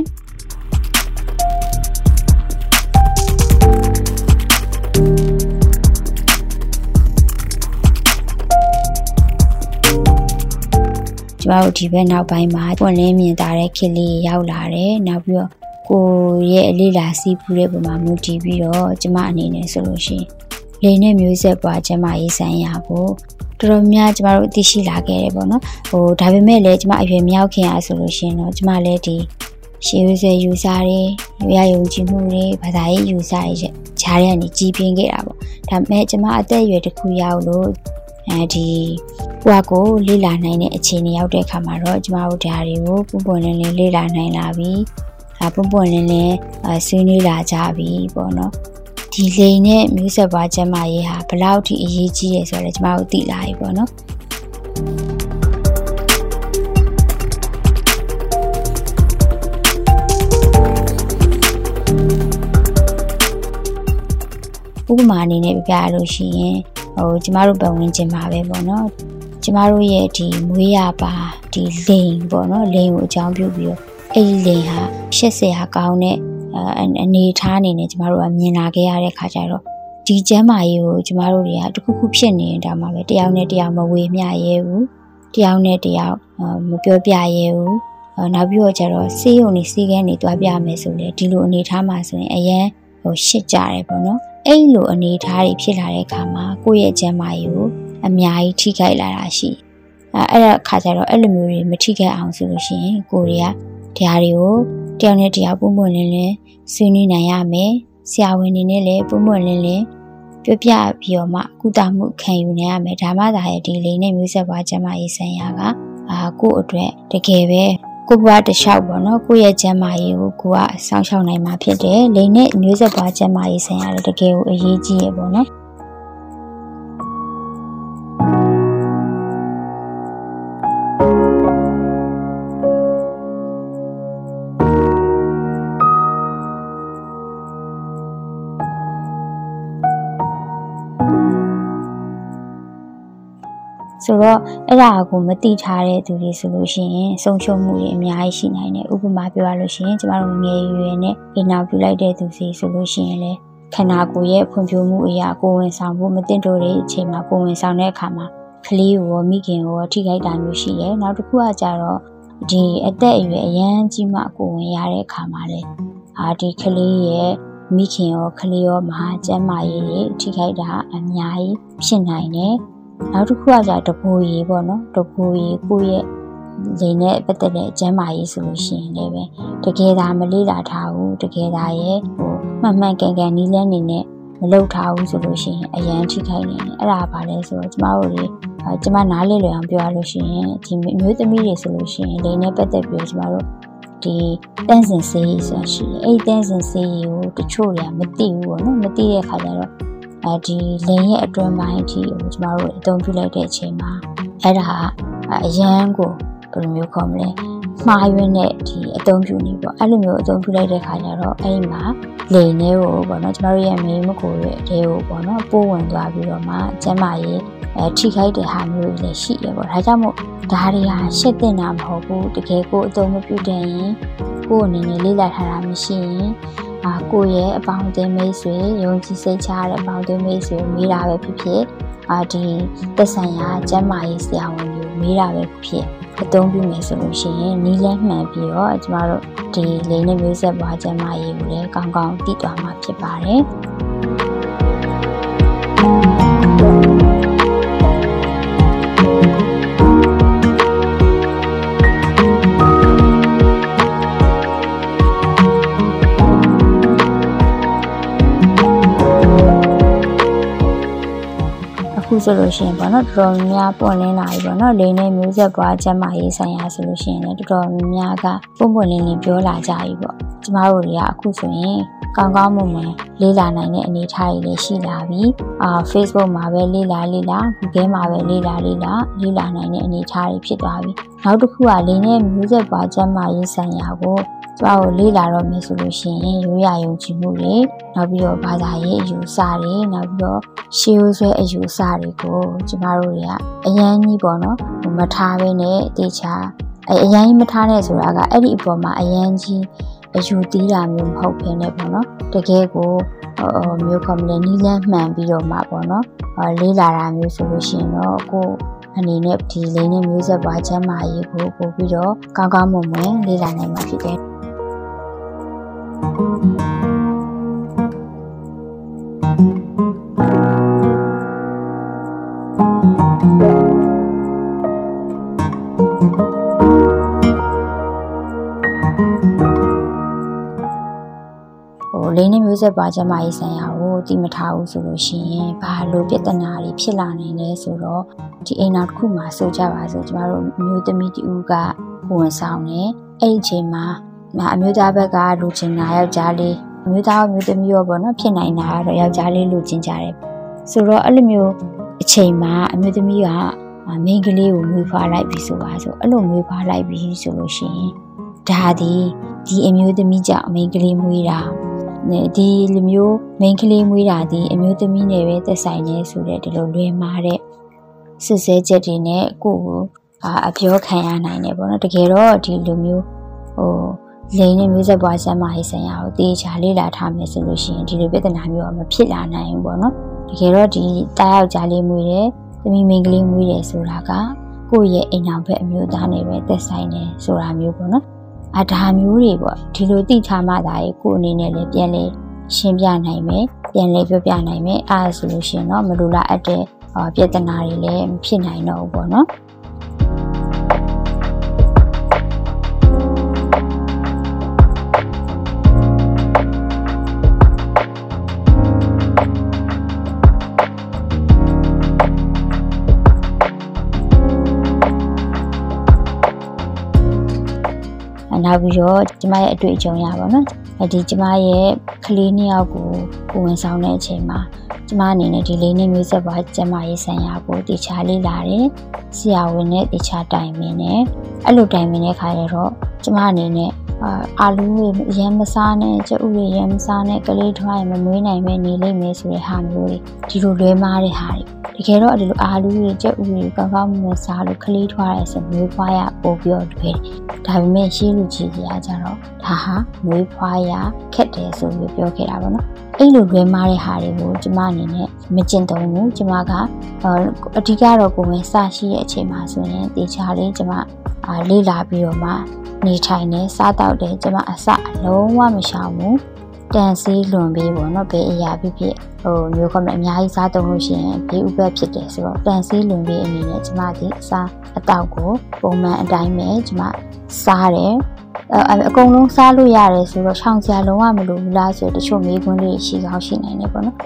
Speaker 4: ကျမတို့ဒီဘက်နောက်ပိုင်းမှာပွင့်လင်းမြင်သာတဲ့ခေတ်လေးရောက်လာတယ်နောက်ပြီးတော့ ကိုရဲ့အလေးလာစီးပူတဲ့ပုံမှာမူတည်ပြီးတော့ကျမအနေနဲ့ဆိုလို့ရှိရင်လိန်နဲ့မျိုးဆက်ပွားကျမရေးဆိုင်ရာကိုတော်တော်များကျမတို့သိရှိလာခဲ့တယ်ပေါ့နော်ဟိုဒါပေမဲ့လည်းကျမအရွယ်မရောက်ခင်အားဆိုလို့ရှိရင်တော့ကျမလည်းဒီရှေးရွယ်ယူစားတွေရယုံကြည်မှုတွေဘာသာရေးယူစားတွေခြားရနေကြီးပြင်းခဲ့တာပေါ့ဒါပေမဲ့ကျမအသက်အရွယ်တစ်ခုရောက်လို့အဲဒီကိုယ့်ကိုလေ့လာနိုင်တဲ့အခြေအနေရောက်တဲ့အခါမှာတော့ကျမတို့ဓာတ်တွေကိုပုံပွင့်လင်းလင်းလေ့လာနိုင်လာပြီ။ အပုံပွင့်လင်းလင်းဆွေးနွေးလာကြပြီပေါ့နော်။ဒီလိန်နဲ့မျိုးဆက်ပွားကျမရေးဟာဘလောက်ထိအရေးကြီးရဲဆိုတော့ကျမတို့သိလာပြီပေါ့နော်။ဥပမာအနေနဲ့ပြပြလို့ရှိရင်ဟိုကျမတို့ပတ်ဝန်းကျင်မှာပဲပေါ့နော်ကျမတို့ရဲ့ဒီမွေးရပါဒီလိန်ပေါ့နော်လိန်ကိုအကြောင်းပြုပြီးတော့ အဲ့ဒီလိန်ဟာရှက်စရာကောင်းတဲ့အနေထားအနေနဲ့ကျမတို့ကမြင်လာခဲ့ရတဲ့ခါကျတော့ဒီကျမ်းမာရေးကိုကျမတို့တွေကတခုခုဖြစ်နေတာမှပဲတယောက်နဲ့တယောက်မဝေမျှရဲဘူးတယောက်နဲ့တယောက်မပြောပြရဲဘူးနောက်ပြီးတော့ကျတော့စေးရုံနေစေးကန်းနေတွားပြမယ်ဆိုလေဒီလိုအနေထားမှာဆိုရင်အရန်ဟိုရှစ်ကြတယ်ပေါ့နော်အဲ့လိုအနေထားတွေဖြစ်လာတဲ့အခါမှာကိုယ့်ရဲ့ကျန်းမာရေးကိုအများကြီးထိခိုက်လာတာရှိအဲအဲ့ဒါခါကျတော့အဲ့လိုမျိုးတွေမထိခိုက်အောင်ဆိုလို့ရှိရင်ကိုရီးယား တရားတွေကိုတယောက်နဲ့တယောက်ပုံပွင့်လင်းလင်းဆွေးနွေးနိုင်ရမယ်ဆရာဝန်တွေနဲ့လည်းပုံပွင့်လင်းလင်းပြပြပြီးတော့မှကုသမှုခံယူနိုင်ရမယ်ဒါမှသာရဲ့ဒီလိန်နဲ့မျိုးဆက်ပွားကျန်းမာရေးဆိုင်ရာကအာကိုယ့်အတွက်တကယ်ပဲကိုဘွားတလျှောက်ပေါ့နော်ကိုယ့်ရဲ့ကျန်းမာရေးကိုကိုကစောင့်ရှောက်နိုင်မှာဖြစ်တယ်လိန်နဲ့မျိုးဆက်ပွားကျန်းမာရေးဆိုင်ရာလည်းတကယ်ကိုအရေးကြီးရပေါ့နော် တော့အဲ့ဒါကိုမတိထားတဲ့သူတွေဆိုလို့ရှိရင်ဆုံးရှုံးမှုတွေအများကြီးရှိနိုင်တယ်ဥပမာပြောရလို့ရှိရင်ကျမတို့ငယ်ရွယ်နဲ့အိမ်နာပြုလိုက်တဲ့သူစီဆိုလို့ရှိရင်လေခန္ဓာကိုယ်ရဲ့ဖွံ့ဖြိုးမှုအရာကိုဝင်ဆောင်ဖို့မတင်တိုးတဲ့အချိန်မှာကိုဝင်ဆောင်တဲ့အခါမှာကလေးကိုမိခင်ကိုထိခိုက်တာမျိုးရှိတယ်နောက်တစ်ခုကကြတော့ဒီအသက်အရွယ်အရန်ကြီးမှကိုဝင်ရတဲ့အခါမှာလေအာဒီကလေးရဲ့မိခင်ရောကလေးရောမှာကျန်းမာရေးတွေထိခိုက်တာအများကြီးဖြစ်နိုင်တယ် နောက်တစ်ခုကじゃတပူရီပေါ့နော်တပူရီကိုယ့်ရဲ့လေနဲ့ပတ်သက်တဲ့အကျမ်းမာရေးဆိုလို့ရှိရင်လည်းပဲတကယ်ဒါမလေးလာထားဘူးတကယ်ဒါရဲ့ဟိုမှန်မှန်ကန်ကန်နီးလန်းနေနဲ့မလုပ်ထားဘူးဆိုလို့ရှိရင်အရန်ထိခိုက်နေတယ်အဲ့ဒါပါလဲဆိုတော့ကျမတို့တွေကျမနားလေလွယ်အောင်ပြောရလို့ရှိရင်ဒီမျိုးသမီးတွေဆိုလို့ရှိရင်လေနဲ့ပတ်သက်ပြီးကျမတို့ဒီတန်းစင်စေးရေးဆိုတာရှိတယ်အဲ့ဒီတန်းစင်စေးရေးကိုတချို့တွေကမသိဘူးပေါ့နော်မသိတဲ့အခါကျတော့ အဲဒီလင်းရဲ့အတွင်းပိုင်းအထိကိုကျမတို့အသုံးပြုလိုက်တဲ့အချိန်မှာအဲ့ဒါအရန်ကိုဘယ်လိုမျိုးခေါ်မလဲမှားယွင်းတဲ့ဒီအသုံးပြုနေပေါ့အဲ့လိုမျိုးအသုံးပြုလိုက်တဲ့ခါကျတော့အဲ့ဒီမှာလိန်နေကိုပေါ့နော်ကျမတို့ရဲ့မေးမကိုရဲ့အဲကိုပေါ့နော်ပိုးဝင်သွားပြီးတော့မှကျမရဲ့အဲထိခိုက်တဲ့ဟာမျိုးတွေလည်းရှိရပေါ့ဒါကြောင့်မို့ဒါတွေဟာရှက်တင်တာမဟုတ်ဘူးတကယ်ကိုအသုံးမပြုတဲ့ရင်ကိုယ်အနေနဲ့လေ့လာထားတာမရှိရင် အာကိုယ့်ရဲ့အပေါင်းအသင်းမိတ်ဆွေယုံကြည်စိတ်ချတဲ့အပေါင်းအသင်းမိတ်ဆွေကိုမေးတာပဲဖြစ်ဖြစ်အာဒီသက်ဆိုင်ရာကျမ်းမာရေးဆရာဝန်ကိုမေးတာပဲဖြစ်အသုံးပြုမယ်ဆိုလို့ရှိရင်နီးလန်းမှန်ပြီးတော့ကျမတို့ဒီလိန်နဲ့မျိုးဆက်ပွားကျမ်းမာရေးကိုလည်းကောင်းကောင်းသိသွားမှာဖြစ်ပါတယ် ဆိုလို့ရှိရင်ပေါ့နော်တော်တော်များပွင့်လင်းလာပြီပေါ့နော်လိန်နဲ့မျိုးဆက်ပွားကျမရေးဆိုင်ရာဆိုလို့ရှိရင်လည်းတော်တော်များကပွင့်ပွင့်လင်းလင်းပြောလာကြပြီပေါ့ကျမတို့တွေကအခုဆိုရင်ကောင်းကောင်းမွန်မွန်လေးလာနိုင်တဲ့အနေအထားတွေလည်းရှိလာပြီအာ Facebook မှာပဲလေးလာလေးလာ Google မှာပဲလေးလာလေးလာလေးလာနိုင်တဲ့အနေအထားတွေဖြစ်သွားပြီနောက်တစ်ခုကလိန်နဲ့မျိုးဆက်ပွားကျမရေးဆိုင်ရာကို ကျမတို့လေ့လာတော့မယ်ဆိုလို့ရှိရင်ရိုးရာယုံကြည်မှုတွေနောက်ပြီးတော့ဘာသာရေးအယူအဆတွေနောက်ပြီးတော့ရှေးရိုးဆွဲအယူအဆတွေကိုကျမတို့တွေကအရန်ကြီးပေါ့နော်မထားဘဲနဲ့တေချာအရန်ကြီးမထားနဲ့ဆိုတာကအဲ့ဒီအပေါ်မှာအရန်ကြီးအယူတီးတာမျိုးမဟုတ်ဘဲနဲ့ပေါ့နော်တကယ်ကိုဟိုမျိုးကွန်မလနီးလန်းမှန်ပြီးတော့မှပေါ့နော်လေးလာတာမျိုးဆိုလို့ရှိရင်တော့ကိုအနေနဲ့ဒီလိန်နဲ့မျိုးဆက်ပွားချမ်းမာရေးကိုပို့ပြီးတော့ကောင်းကောင်းမွန်မွန်လေးလာနိုင်မှာဖြစ်တယ် လေးနဲ့မျိုးဆက်ပွားကျမရေးဆိုင်ရာကိုတိမထားဘူးဆိုလို့ရှိရင်ဘာလို့ပြဿနာတွေဖြစ်လာနိုင်လဲဆိုတော့ဒီအိမ်နောက်တစ်ခုမှာဆိုကြပါစို့ကျမတို့မျိုးသမီးတူကဝန်ဆောင်နေအဲ့ဒီအချိန်မှာ အမျိုးသားဘက်ကလူချင်တာယောက်ျားလေးအမျိုးသားမျိုးသမီးရောပေါ့နော်ဖြစ်နိုင်တာကတော့ယောက်ျားလေးလူချင်ကြတယ်ဆိုတော့အဲ့လိုမျိုးအချိန်မှာအမျိုးသမီးကမိန်းကလေးကိုမွေးဖွားလိုက်ပြီဆိုပါဆိုအဲ့လိုမွေးဖွားလိုက်ပြီဆိုလို့ရှိရင်ဒါဒီဒီအမျိုးသမီးကြောင့်မိန်းကလေးမွေးတာနဲ့ဒီလိုမျိုးမိန်းကလေးမွေးတာဒီအမျိုးသမီးနဲ့ပဲသက်ဆိုင်နေဆိုတဲ့ဒီလိုလွယ်မာတဲ့စစ်စဲချက်တွေနဲ့ကိုယ့်ကိုအပြောခံရနိုင်တယ်ပေါ့နော်တကယ်တော့ဒီလိုမျိုးဟို လိန်နဲ့မျိုးဆက်ပွားဆမ်းမရေးဆိုင်ရာကိုတေချာလေ့လာထားမယ်ဆိုလို့ရှိရင်ဒီလိုပြဿနာမျိုးကမဖြစ်လာနိုင်ဘူးပေါ့နော်တကယ်တော့ဒီတားယောက်ျားလေးမွေးတယ်သမီးမိန်းကလေးမွေးတယ်ဆိုတာကကိုယ့်ရဲ့အိမ်အောင်ဘက်အမျိုးသားနဲ့ပဲသက်ဆိုင်တယ်ဆိုတာမျိုးပေါ့နော်အဒါမျိုးတွေပေါ့ဒီလိုသိထားမှသာရေကိုယ်အနေနဲ့လည်းပြန်လဲရှင်းပြနိုင်မယ်ပြန်လဲပြောပြနိုင်မယ်အဲဒါဆိုလို့ရှိရင်တော့မလူလားအပ်တဲ့ပြဿနာတွေလည်းမဖြစ်နိုင်တော့ဘူးပေါ့နော် နောက်ပြီးတော့ကျမရဲ့အတွေ့အကြုံရပါတော့။ဒီကျမရဲ့ကလေးနှစ်ယောက်ကိုကိုဝင်ဆောင်တဲ့အချိန်မှာကျမအနေနဲ့ဒီလေးနှစ်မျိုးဆက်ပွားကျမရေးဆိုင်ရာကိုတေချာလေးလာတယ်။ဆရာဝန်နဲ့တေချာတိုင်ပင်နဲ့အဲ့လိုတိုင်ပင်တဲ့ခါကျတော့ကျမအနေနဲ့အာလူတွေရမ်းမစားနဲ့ကျဥတွေရမ်းမစားနဲ့ကလေးထွားရင်မမွေးနိုင်မဲ့နေလိမ့်မယ်ဆိုတဲ့ဟာမျိုးတွေဒီလိုလွဲမားတဲ့ဟာတွေ တကယ်တော့ဒီလိုအာလူတွေကျဥတွေကောင်းကောင်းမွန်စားလို့ကလေးထွားရဲဆိုမွေးဖွားရပို့ပြီးတော့တွေ့ဒါပေမဲ့ရှိလူကြီးကြီးကကြတော့ဒါဟာမွေးဖွားရခက်တယ်ဆိုပြီးပြောခဲ့တာပေါ့နော်အဲ့လိုလွဲမားတဲ့ဟာတွေကိုကျမအနေနဲ့မကျင့်သုံးဘူးကျမကအဓိကတော့ကိုယ်ဝင်စရှိတဲ့အချိန်မှာဆိုရင်တေချာလေးကျမအာလေ့လာပြီးတော့မှနေထိုင်နေစားတောက်တယ်ကျမအစအလုံးဝမရှောင်ဘူး တန်စီးလွန်ပြီးပေါ့နော်ဘယ်အရာဖြစ်ဖြစ်ဟိုမျိုးခေါမအများကြီးစားသုံးလို့ရှိရင်ဘေးဥပတ်ဖြစ်တယ်ဆိုတော့တန်စီးလွန်ပြီးအနေနဲ့ကျမဒီအစားအတောက်ကိုပုံမှန်အတိုင်းပဲကျမစားတယ်အအကုန်လုံးစားလို့ရတယ်ဆိုတော့ရှောင်စရာလုံးဝမလိုဘူးလားဆိုတချို့မေးခွန်းတွေရှိကောင်းရှိနိုင်တယ်ပေါ့နော်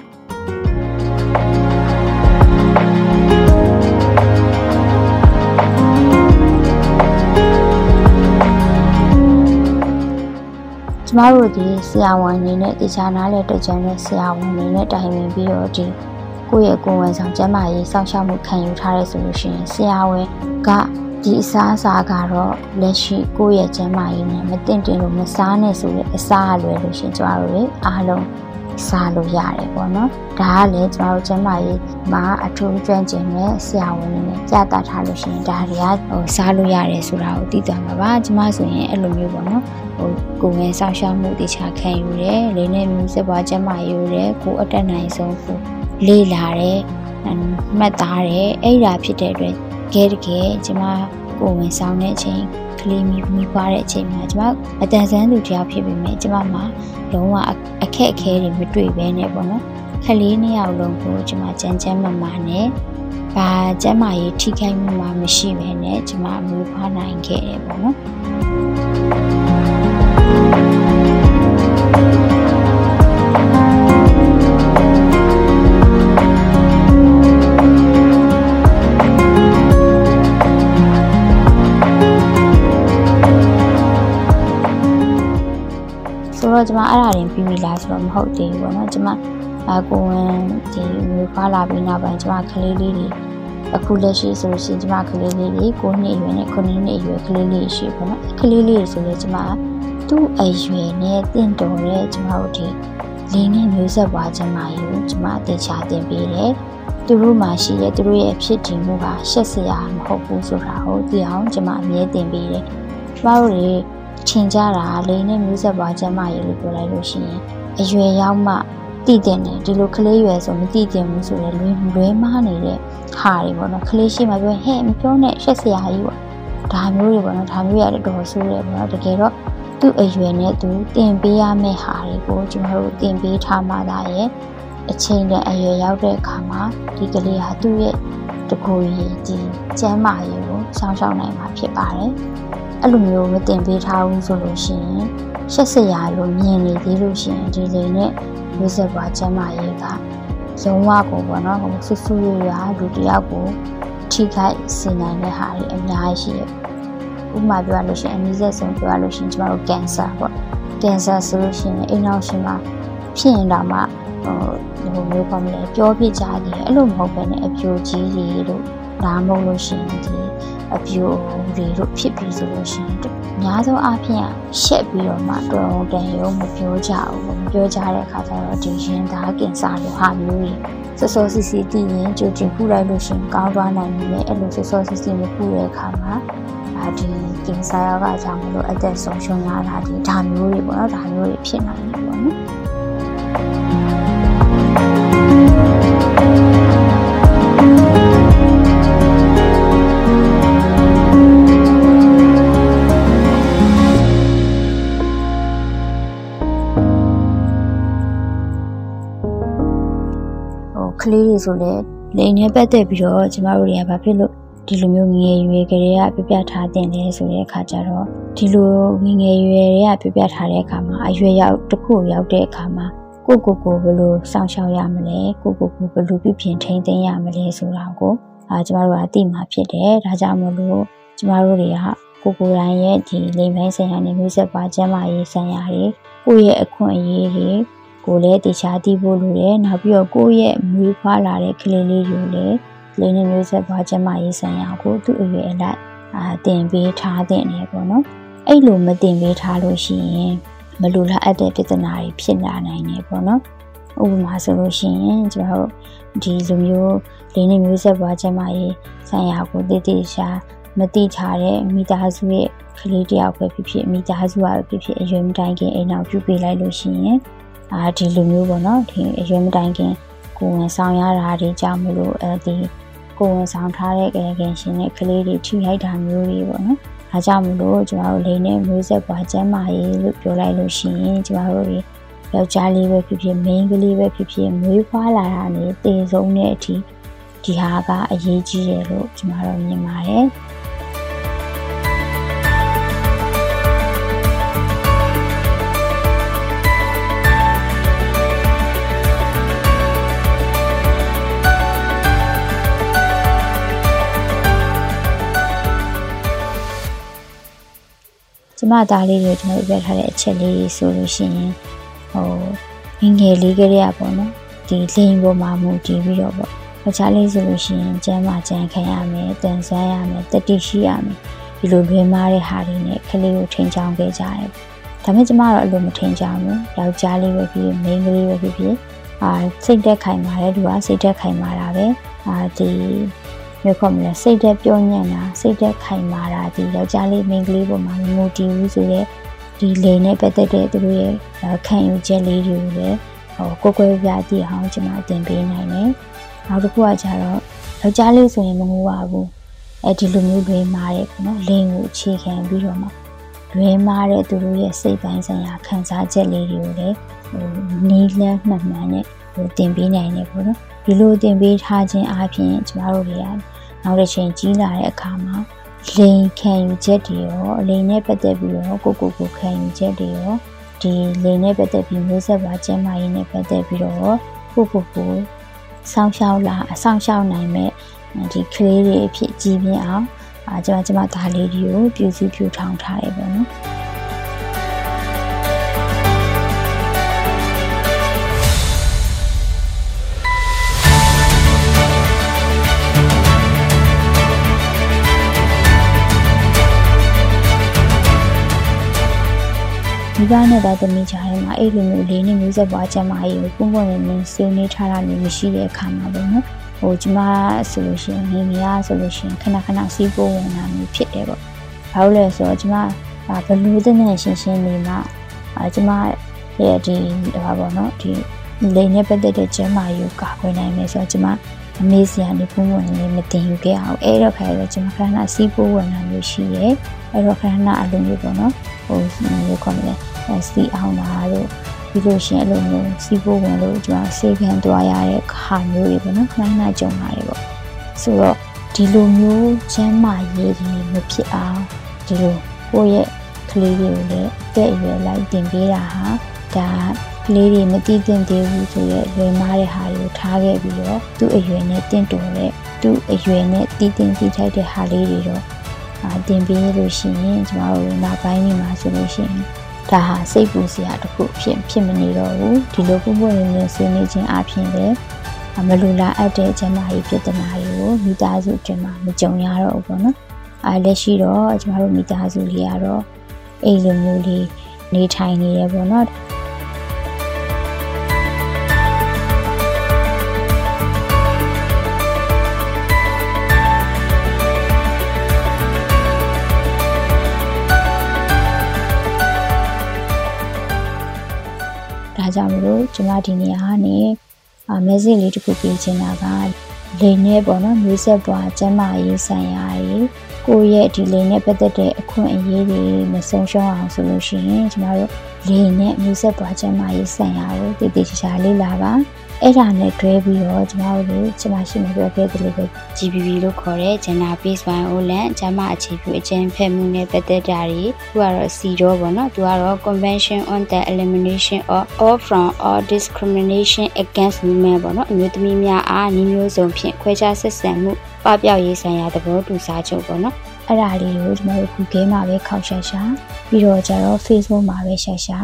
Speaker 4: မတို့ဒီဆရာဝန်အနေနဲ့တရားနာလဲတကြံတဲ့ဆရာဝန်အနေနဲ့တိုင်ပင်ပြီးတော့ဒီကိုယ့်ရဲ့ကိုယ်ဝန်ဆောင်ကျန်းမာရေးစောင့်ရှောက်မှုခံယူထားရဲဆိုလို့ရှိရင်ဆရာဝန်ကဒီအစားအစာကတော့လက်ရှိကိုယ့်ရဲ့ကျန်းမာရေးနဲ့မတင့်တင်လို့မစားနဲ့ဆိုတဲ့အစားအလွယ်လို့ရှင်ကျမတို့တွေအားလုံး စားလို့ရတယ်ပေါ့နော်ဒါကလည်းကျမတို့ကျန်းမာရေးမှာအထူးကျွမ်းကျင်တဲ့ဆရာဝန်တွေနဲ့ကြားတာထားလို့ရှိရင်ဒါတွေကဟိုစားလို့ရတယ်ဆိုတာကိုသိသွားမှာပါကျမဆိုရင်အဲ့လိုမျိုးပေါ့နော်ဟိုကိုယ်ငယ်ဆောက်ရှောက်မှုတခြားခံယူတယ်လေးနဲ့မျိုးစက်ပွားကျန်းမာရေးရယ်ကိုအတက်နိုင်ဆုံးကိုလေးလာတယ်မှတ်သားတယ်အဲ့ဒါဖြစ်တဲ့အတွက်ကဲတကယ်ကျမ ကိုဝင်ဆောင်တဲ့အချိန်ကလေးမိမိပွားတဲ့အချိန်မှာကျမအတန်ဆန်းသူတယောက်ဖြစ်ပေမဲ့ကျမမှာလုံးဝအခက်အခဲတွေမတွေ့ဘဲနဲ့ပေါ့နော်ခလေးနှစ်ယောက်လုံးကိုကျမကြမ်းကြမ်းမမာနဲ့ဘာကျမ်းမာရေးထိခိုက်မှုမှမရှိဘဲနဲ့ကျမအမျိုးဖွားနိုင်ခဲ့တယ်ပေါ့နော် တော့ကျွန်မအဲ့ဒါတွေပြီးပြီလားဆိုတော့မဟုတ်သေးဘူးပေါ့နော်ကျွန်မအကိုဝင်ဒီမျိုးဖွာလာပြီးနောက်ပိုင်းကျွန်မကလေးလေးတွေအခုလက်ရှိဆိုလို့ရှိရင်ကျွန်မကလေးလေးတွေကိုနှစ်အရွယ်နဲ့ခုနှစ်နှစ်အရွယ်ကလေးလေးရှိပေါ့နော်ကလေးလေးဆိုလို့ကျွန်မသူ့အရွယ်နဲ့တင့်တော်တဲ့ကျွန်မတို့ဒီလင်းနဲ့မျိုးဆက်ပွားကျွန်မယူကျွန်မအသေးချာတင်ပေးတယ်သူတို့မှာရှိတဲ့သူတို့ရဲ့ဖြစ်တည်မှုကရှက်စရာမဟုတ်ဘူးဆိုတာကိုသိအောင်ကျွန်မအမြဲတင်ပေးတယ်။ကျမတို့တွေ ထင်ကြတာလိန်နဲ့မျိုးဆက်ပွားကျမ်းမာရေးလို့ပြောလိုက်လို့ရှိရင်အရွယ်ရောက်မှတည်တင်တယ်ဒီလိုကလေးရွယ်ဆိုမတည်တင်ဘူးဆိုတော့လွင်လွဲမားနေတဲ့ဟာတွေပေါ့နော်ကလေးရှိမှပြောဟဲ့မပြောနဲ့ရှက်စရာကြီးပေါ့ဒါမျိုးတွေပေါ့နော်ဒါမျိုးရတယ်တော်ဆိုးတယ်ပေါ့နော်တကယ်တော့သူ့အရွယ်နဲ့သူတင်ပေးရမယ့်ဟာတွေကိုကျွန်တော်တို့တင်ပေးထားမှသာရဲ့အချိန်နဲ့အရွယ်ရောက်တဲ့အခါမှာဒီကလေးဟာသူ့ရဲ့တကူကြီးဒီကျမ်းမာရေးကိုစောင့်ရှောက်နိုင်မှာဖြစ်ပါတယ် အဲ့လိုမျိုးမတင်ပေးထားဘူးဆိုလို့ရှိရင်ရှက်စရာလို့မြင်နေသေးလို့ရှိရင်ဒီလေနဲ့လူဆက်ပွားကျမ်းမာရေးကရုံးဝကိုပေါ့နော်ဟိုဆူဆူရရလူတယောက်ကိုထိခိုက်စေနိုင်တဲ့ဟာတွေအများကြီးရှိတယ်ဥပမာပြောရလို့ရှိရင်အနည်းဆက်ဆုံးပြောရလို့ရှိရင်ကျမတို့ကင်ဆာပေါ့ကင်ဆာဆိုလို့ရှိရင်အိမ်နောက်ရှင်မှာဖြစ်ရင်တော့မှဟိုဟိုမျိုးပေါ့မလဲပြောပြကြတယ်အဲ့လိုမဟုတ်ဘဲနဲ့အပြိုကြီးတွေလို့ဒါမှမဟုတ်လို့ရှိရင်ဒီ အပြိုတွေတို့ဖြစ်ပြီးဆိုလို့ရှိရင်အများဆုံးအားဖြင့်ရှက်ပြီးတော့မှတော်တော်တန်ရုံမပြောကြဘူးမပြောကြတဲ့အခါကျတော့ဒီရင်သားကင်ဆာလိုဟာမျိုးတွေစောစောစီစီတည်ရင်ကြိုတင်ခုလိုက်လို့ရှိရင်ကောင်းသွားနိုင်တယ်အဲ့လိုစောစောစီစီမခုတဲ့အခါမှာအာဒီကင်ဆာရောဂါကြောင့်မလို့အသက်ဆုံးရှုံးရတာဒီဒါမျိုးတွေပေါ့နော်ဒါမျိုးတွေဖြစ်နိုင်တယ်ပေါ့နော် လေးတွေဆိုလည်းလိန်နဲ့ပတ်သက်ပြီးတော့ကျမတို့တွေကဘာဖြစ်လို့ဒီလိုမျိုးငငယ်ရွယ်ကလေးကပြပြထားတင်လဲဆိုတဲ့အခါကျတော့ဒီလိုငငယ်ရွယ်တွေကပြပြထားတဲ့အခါမှာအရွယ်ရောက်တစ်ခုရောက်တဲ့အခါမှာကိုကိုကိုဘယ်လိုစောင့်ရှောက်ရမလဲကိုကိုကိုဘယ်လိုပြပြင်ထိန်းသိမ်းရမလဲဆိုတာကိုအာကျမတို့ကအသိမှဖြစ်တယ်ဒါကြောင့်မလို့ကျမတို့တွေကကိုကိုတိုင်းရဲ့ဒီလိမ်ပိုင်းဆိုင်ရာနဲ့မျိုးဆက်ပွားကျန်းမာရေးဆိုင်ရာတွေကိုယ့်ရဲ့အခွင့်အရေးတွေ ကိုလည်းတခြားသိဖို့လိုတယ်နောက်ပြီးတော့ကိုယ့်ရဲ့မွေးဖွားလာတဲ့ကလေးလေးတွေကိုလည်းလိမ်နဲ့မျိုးဆက်ပွားကျန်းမာရေးဆိုင်ရာကိုသူ့အရွယ်အလိုက်အာတင်ပေးထားတဲ့နေပေါ့နော်အဲ့လိုမတင်ပေးထားလို့ရှိရင်မလိုလားအပ်တဲ့ပြဿနာတွေဖြစ်လာနိုင်တယ်ပေါ့နော်ဥပမာဆိုလို့ရှိရင်ကျွန်တော်တို့ဒီလိုမျိုးလိမ်နဲ့မျိုးဆက်ပွားကျန်းမာရေးဆိုင်ရာကိုတည်တည်ရှာမတိထားတဲ့မိသားစုရဲ့ကလေးတယောက်ပဲဖြစ်ဖြစ်မိသားစုကပဲဖြစ်ဖြစ်အရွယ်မတိုင်ခင်အိမ်အောင်ပြုပေးလိုက်လို့ရှိရင် အာဒီလိုမျိုးပေါ့နော်ဒီအရွယ်မတိုင်ခင်ကိုယ်ဝင်ဆောင်ရတာတွေကြောင့်မလို့အဲဒီကိုယ်ဝင်ဆောင်ထားတဲ့ကလေးကင်ရှင်နဲ့ကလေးတွေထိရိုက်တာမျိုးတွေပေါ့နော်ဒါကြောင့်မလို့ကျမတို့လိန်နဲ့မျိုးဆက်ပွားကျန်းမာရေးလို့ပြောလိုက်လို့ရှိရင်ကျမတို့တွေယောက်ျားလေးပဲဖြစ်ဖြစ်မိန်းကလေးပဲဖြစ်ဖြစ်မွေးဖွားလာတာနဲ့တည်ဆုံးတဲ့အထိဒီဟာကအရေးကြီးတယ်လို့ကျမတို့မြင်ပါတယ်။ ကျမသားလေးတွေကျွန်တော်ပြထားတဲ့အချက်လေးဆိုလို့ရှိရင်ဟိုငငယ်လေးကလေးอ่ะပေါ့နော်ဒီလိန်ပေါ်မှာမူတည်ပြီးတော့ပေါ့အချားလေးဆိုလို့ရှိရင်ကျမ်းမာကြံခံရမယ်တန်ဆန်းရမယ်တတိရှိရမယ်ဒီလိုလွင်မာတဲ့ဟာတွေနဲ့ကလေးကိုထိန်ချောင်းခဲ့ကြတယ်ဒါပေမဲ့ကျမတော့အလိုမထိန်ချောင်းဘူးယောက်ျားလေးပဲဖြစ်မိန်းကလေးပဲဖြစ်ဖြစ်အာစိတ်သက်ခိုင်မာတဲ့သူကစိတ်သက်ခိုင်မာတာပဲအာဒီ မျိုးခေါ်မလဲစိတ်သက်ပြောညံ့တာစိတ်သက်ခိုင်မာတာဒီယောက်ျားလေးမိန်းကလေးပေါ်မှာမူတည်ဘူးဆိုတော့ဒီလေနဲ့ပတ်သက်တဲ့သူတို့ရဲ့ခံယူချက်လေးတွေကိုလည်းဟိုကိုကိုပြပြအောင်ကျွန်မတင်ပေးနိုင်တယ်။နောက်တစ်ခုကကြတော့ယောက်ျားလေးဆိုရင်မငိုပါဘူး။အဲဒီလိုမျိုးတွေမာတယ်ပေါ့နော်။လင်းကိုအခြေခံပြီးတော့မှတွေမာတဲ့သူတို့ရဲ့စိတ်ပိုင်းဆိုင်ရာခံစားချက်လေးတွေကိုလည်းဟိုနီးလန်းမှန်မှန်နဲ့ဟိုတင်ပေးနိုင်တယ်ပေါ့နော်။ဒီလိုတင်ပေးထားခြင်းအပြင်ကျမတို့တွေက နောက်တစ်ချိန်ကြီးလာတဲ့အခါမှာလိန်ခံယူချက်တွေရောအလိန်နဲ့ပတ်သက်ပြီးတော့ကိုကိုကိုခံယူချက်တွေရောဒီလိန်နဲ့ပတ်သက်ပြီးမျိုးဆက်ပါကျန်းမာရေးနဲ့ပတ်သက်ပြီးတော့ကိုကိုကိုစောင့်ရှောက်လာအဆောင်ရှောက်နိုင်မဲ့ဒီကလေးတွေအဖြစ်ကြီးပြင်းအောင်အာကျွန်မကျွန်မဒါလေးတွေကိုပြုစုပြုထောင်ထားတယ်ပေါ့နော် မိဘနဲ့သားသမီးကြားထဲမှာအဲ့လိုမျိုးလေးနဲ့မျိုးဆက်ပွားကျမကြီးကိုပုံပုံနဲ့နဲ့ဆွေးနွေးထားတာမျိုးမရှိတဲ့အခါမှာပေါ့နော်ဟိုကျမဆိုလို့ရှိရင်မိမိကဆိုလို့ရှိရင်ခဏခဏစီးပိုးဝင်တာမျိုးဖြစ်တယ်ပေါ့ဘာလို့လဲဆိုတော့ကျမဘလူးတဲ့နဲ့ရှင်းရှင်းနေမှအာကျမရဲ့ဒီဟာပေါ့နော်ဒီလေးနဲ့ပတ်သက်တဲ့ကျမကြီးကိုကာကွယ်နိုင်မယ်ဆိုတော့ကျမအမေစီကနေပုံပုံနဲ့မတင်ယူခဲ့အောင်အဲ့တော့ခါရကျမခဏခဏစီးပိုးဝင်တာမျိုးရှိရဲအဲ့တော့ခဏခဏအလုံးမျိုးပေါ့နော်ဟိုမျိုးခေါ်မလဲ စီအောင်တာတို့ပြီးလို့ရှိရင်အဲ့လိုမျိုးစီဖို့ဝင်လို့ကျွန်တော်စေခံသွားရတဲ့ခါမျိုးတွေပေါ့နော်ခဏခဏကြုံရတယ်ပေါ့ဆိုတော့ဒီလိုမျိုးချမ်းမာရေးတွေမဖြစ်အောင်ဒီလိုကိုယ့်ရဲ့ကလေးတွေကိုလည်းအသက်အရွယ်လိုက်တင်ပေးတာဟာဒါကလေးတွေမသိသင့်သေးဘူးဆိုရဲလွယ်မားတဲ့ဟာတွေကိုထားခဲ့ပြီးတော့သူ့အရွယ်နဲ့တင့်တော်တဲ့သူ့အရွယ်နဲ့တည်တင်တည်ထိုက်တဲ့ဟာလေးတွေတော့အာတင်ပေးလို့ရှိရင်ကျမတို့နောက်ပိုင်းနေမှာဆိုလို့ရှိရင် ဒါဟာစိတ်ပူစရာတစ်ခုဖြစ်ဖြစ်မနေတော့ဘူးဒီလိုပုံပွင့်ရင်းဆွေးနွေးခြင်းအပြင်လည်းမလူလာအပ်တဲ့ကျန်းမာရေးပြဿနာတွေကိုမိသားစုအတွင်းမှာမကြုံရတော့ဘူးပေါ့နော်အဲလက်ရှိတော့ကျမတို့မိသားစုလေးကတော့အိမ်လိုမျိုးလေးနေထိုင်နေရပေါ့နော် ကြောင့်မလို့ကျွန်မဒီနေရာကနေအာ message လေးတစ်ခုပေးချင်တာကလိန်နဲ့ပေါ့နော်မျိုးဆက်ပွားကျမ်းမာရေးဆိုင်ရာကြီးကိုယ့်ရဲ့ဒီလိန်နဲ့ပတ်သက်တဲ့အခွင့်အရေးတွေမဆုံးရှုံးအောင်ဆိုလို့ရှိရင်ကျမတို့လိန်နဲ့မျိုးဆက်ပွားကျမ်းမာရေးဆိုင်ရာကိုတည်တည်ချာချာလေ့လာပါ အဲ့ဒါနဲ့တွဲပြီးတော့ကျမတို့တွေကျမရှိမပြောခဲ့သလိုပဲ GBB လို့ခေါ်တဲ့ Gender Based Violence ကျမအခြေပြုအကျဉ်းဖက်မှုနဲ့ပတ်သက်တာတွေသူကတော့ C တော့ပေါ့နော်သူကတော့ Convention on the Elimination of all from all discrimination against women ပေါ့နော်အမျိုးသမီးများအားနှီးမျိုးစုံဖြင့်ခွဲခြားဆက်ဆံမှုပပျောက်ရေးဆိုင်ရာသဘောတူစာချုပ်ပေါ့နော်အဲ့ဒါလေးကိုကျွန်တော်တို့ Google မှာပဲခောက်ရှာရှာပြီးတော့ကျတော့ Facebook မှာပဲရှာရှာ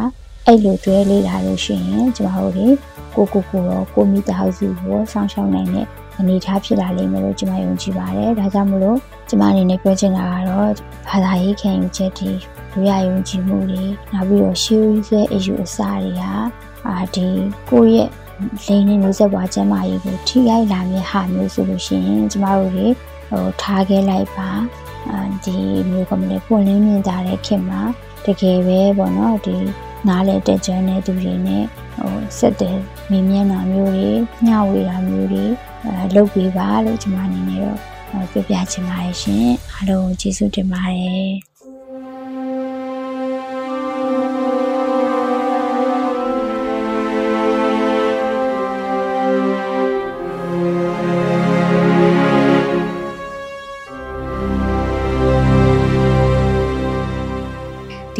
Speaker 4: အဲ့လိုတွဲလေးလာလို့ရှိရင်ကျွန်တော်တို့ကိုကိုကိုရောကိုမိသားစုကိုစောင့်ရှောက်နိုင်တဲ့အနေအထားဖြစ်လာလိမ့်မယ်လို့ကျွန်မယုံကြည်ပါတယ်ဒါကြောင့်မလို့ကျွန်မအနေနဲ့ပြောချင်တာကတော့ဘာသာရေးခံယူချက်တွေလူရယုံကြည်မှုတွေနောက်ပြီးတော့ရှေးဦးဆွဲအယူအဆတွေဟာအာဒီကိုယ့်ရဲ့လိန်နေမျိုးဆက်ပွားကျမ်းမာရေးကိုထိခိုက်လာမယ့်ဟာမျိုးဆိုလို့ရှိရင်ကျမတို့တွေဟိုထားခဲ့လိုက်ပါအာဒီမျိုးကမလေးပွင့်လင်းမြင်ကြတဲ့ခင်မှာတကယ်ပဲပေါ့နော်ဒီ နားလေတက်ကြတဲ့သူတွေနဲ့ဟိုဆက်တယ်မြင်မျက်နှာမျိုးတွေညဝေတာမျိုးတွေအဲလုပ်ပေးပါလို့ကျွန်မအနေနဲ့တော့ပြောပြချင်ပါတယ်ရှင်အားလုံးကျေးဇူးတင်ပါတယ်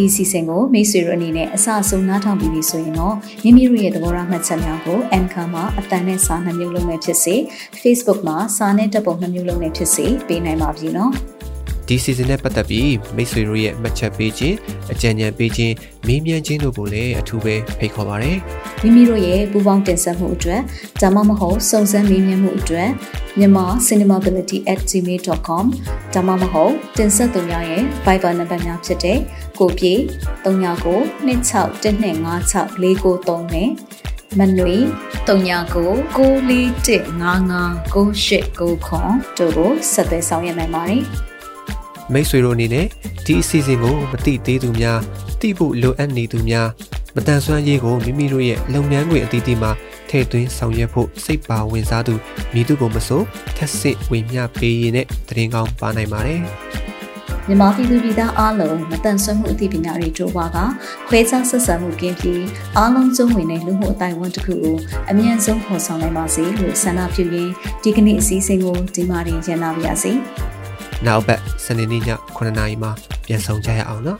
Speaker 1: ဒီစီစဉ်ကိုမိတ်ဆွေတို့အနေနဲ့အစအဆုံးနားထောင်ပြီးပြီဆိုရင်တော့မိမိတို့ရဲ့သဘောထားမှတ်ချက်များကို Anchor မှာအတန်နဲ့စာနှမျိုးလုံးနဲ့ဖြစ်စေ Facebook မှာစာနဲ့တပ်ပုံနှမျိုးလုံးနဲ့ဖြစ်စေပေးနိုင်ပါပြီနော်
Speaker 6: ဒီ season နဲ့ပတ်သက်ပြီးမိတ်ဆွေတို့ရဲ့မှတ်ချက်ပေးခြင်းအကြံဉာဏ်ပေးခြင်းမေးမြန်းခြင်းတို့ကိုလည်းအထူးပဲဖိတ်ခေါ်ပါရစေ။
Speaker 1: မိမိတို့ရဲ့ပူးပေါင်းတင်ဆက်မှုအတွက်ဒါမှမဟုတ်စုံစမ်းမေးမြန်းမှုအတွက်မြန်မာ cinemability@gmail.com ဒါမှမဟုတ်တင်ဆက်သူများရဲ့ Viber နံပါတ်များဖြစ်တဲ့ကိုပြေ39 26125649နဲ့မနွေ39 941559899တို့ကိုဆက်သွယ်ဆောင်ရွက်နိုင်ပါတယ်။
Speaker 6: မိတ်ဆွေတို့အနေနဲ့ဒီအစီအစဉ်ကိုမတိသေးသူများတိဖို့လိုအပ်နေသူများမတန်ဆွမ်းရေးကိုမိမိတို့ရဲ့လုပ်ငန်းခွင်အသီးသီးမှာထည့်သွင်းဆောင်ရွက်ဖို့စိတ်ပါဝင်စားသူမိသူကိုမဆိုထက်စစ်ဝေမျှပေးရတဲ့တရင်ကောင်းပါနိုင်ပါတယ်
Speaker 1: မြန်မာပြည်သူပြည်သားအားလုံးမတန်ဆွမ်းမှုအသိပညာတွေတိုးပွားကခွဲခြားဆက်ဆံမှုကင်းပြီးအားလုံးစုံဝင်တဲ့လူမှုအတိုင်းအဝန်တစ်ခုကိုအမြန်ဆုံးဖော်ဆောင်နိုင်ပါစေလို့ဆန္ဒပြုရင်းဒီကနေ့အစည်းအဝေးကိုဒီမှာတင်ရနာပါရစေ။
Speaker 6: နောက်ဘက်စနေနေ့ည9:00နာရီမှာပြန်ဆောင်ကြရအောင်နော်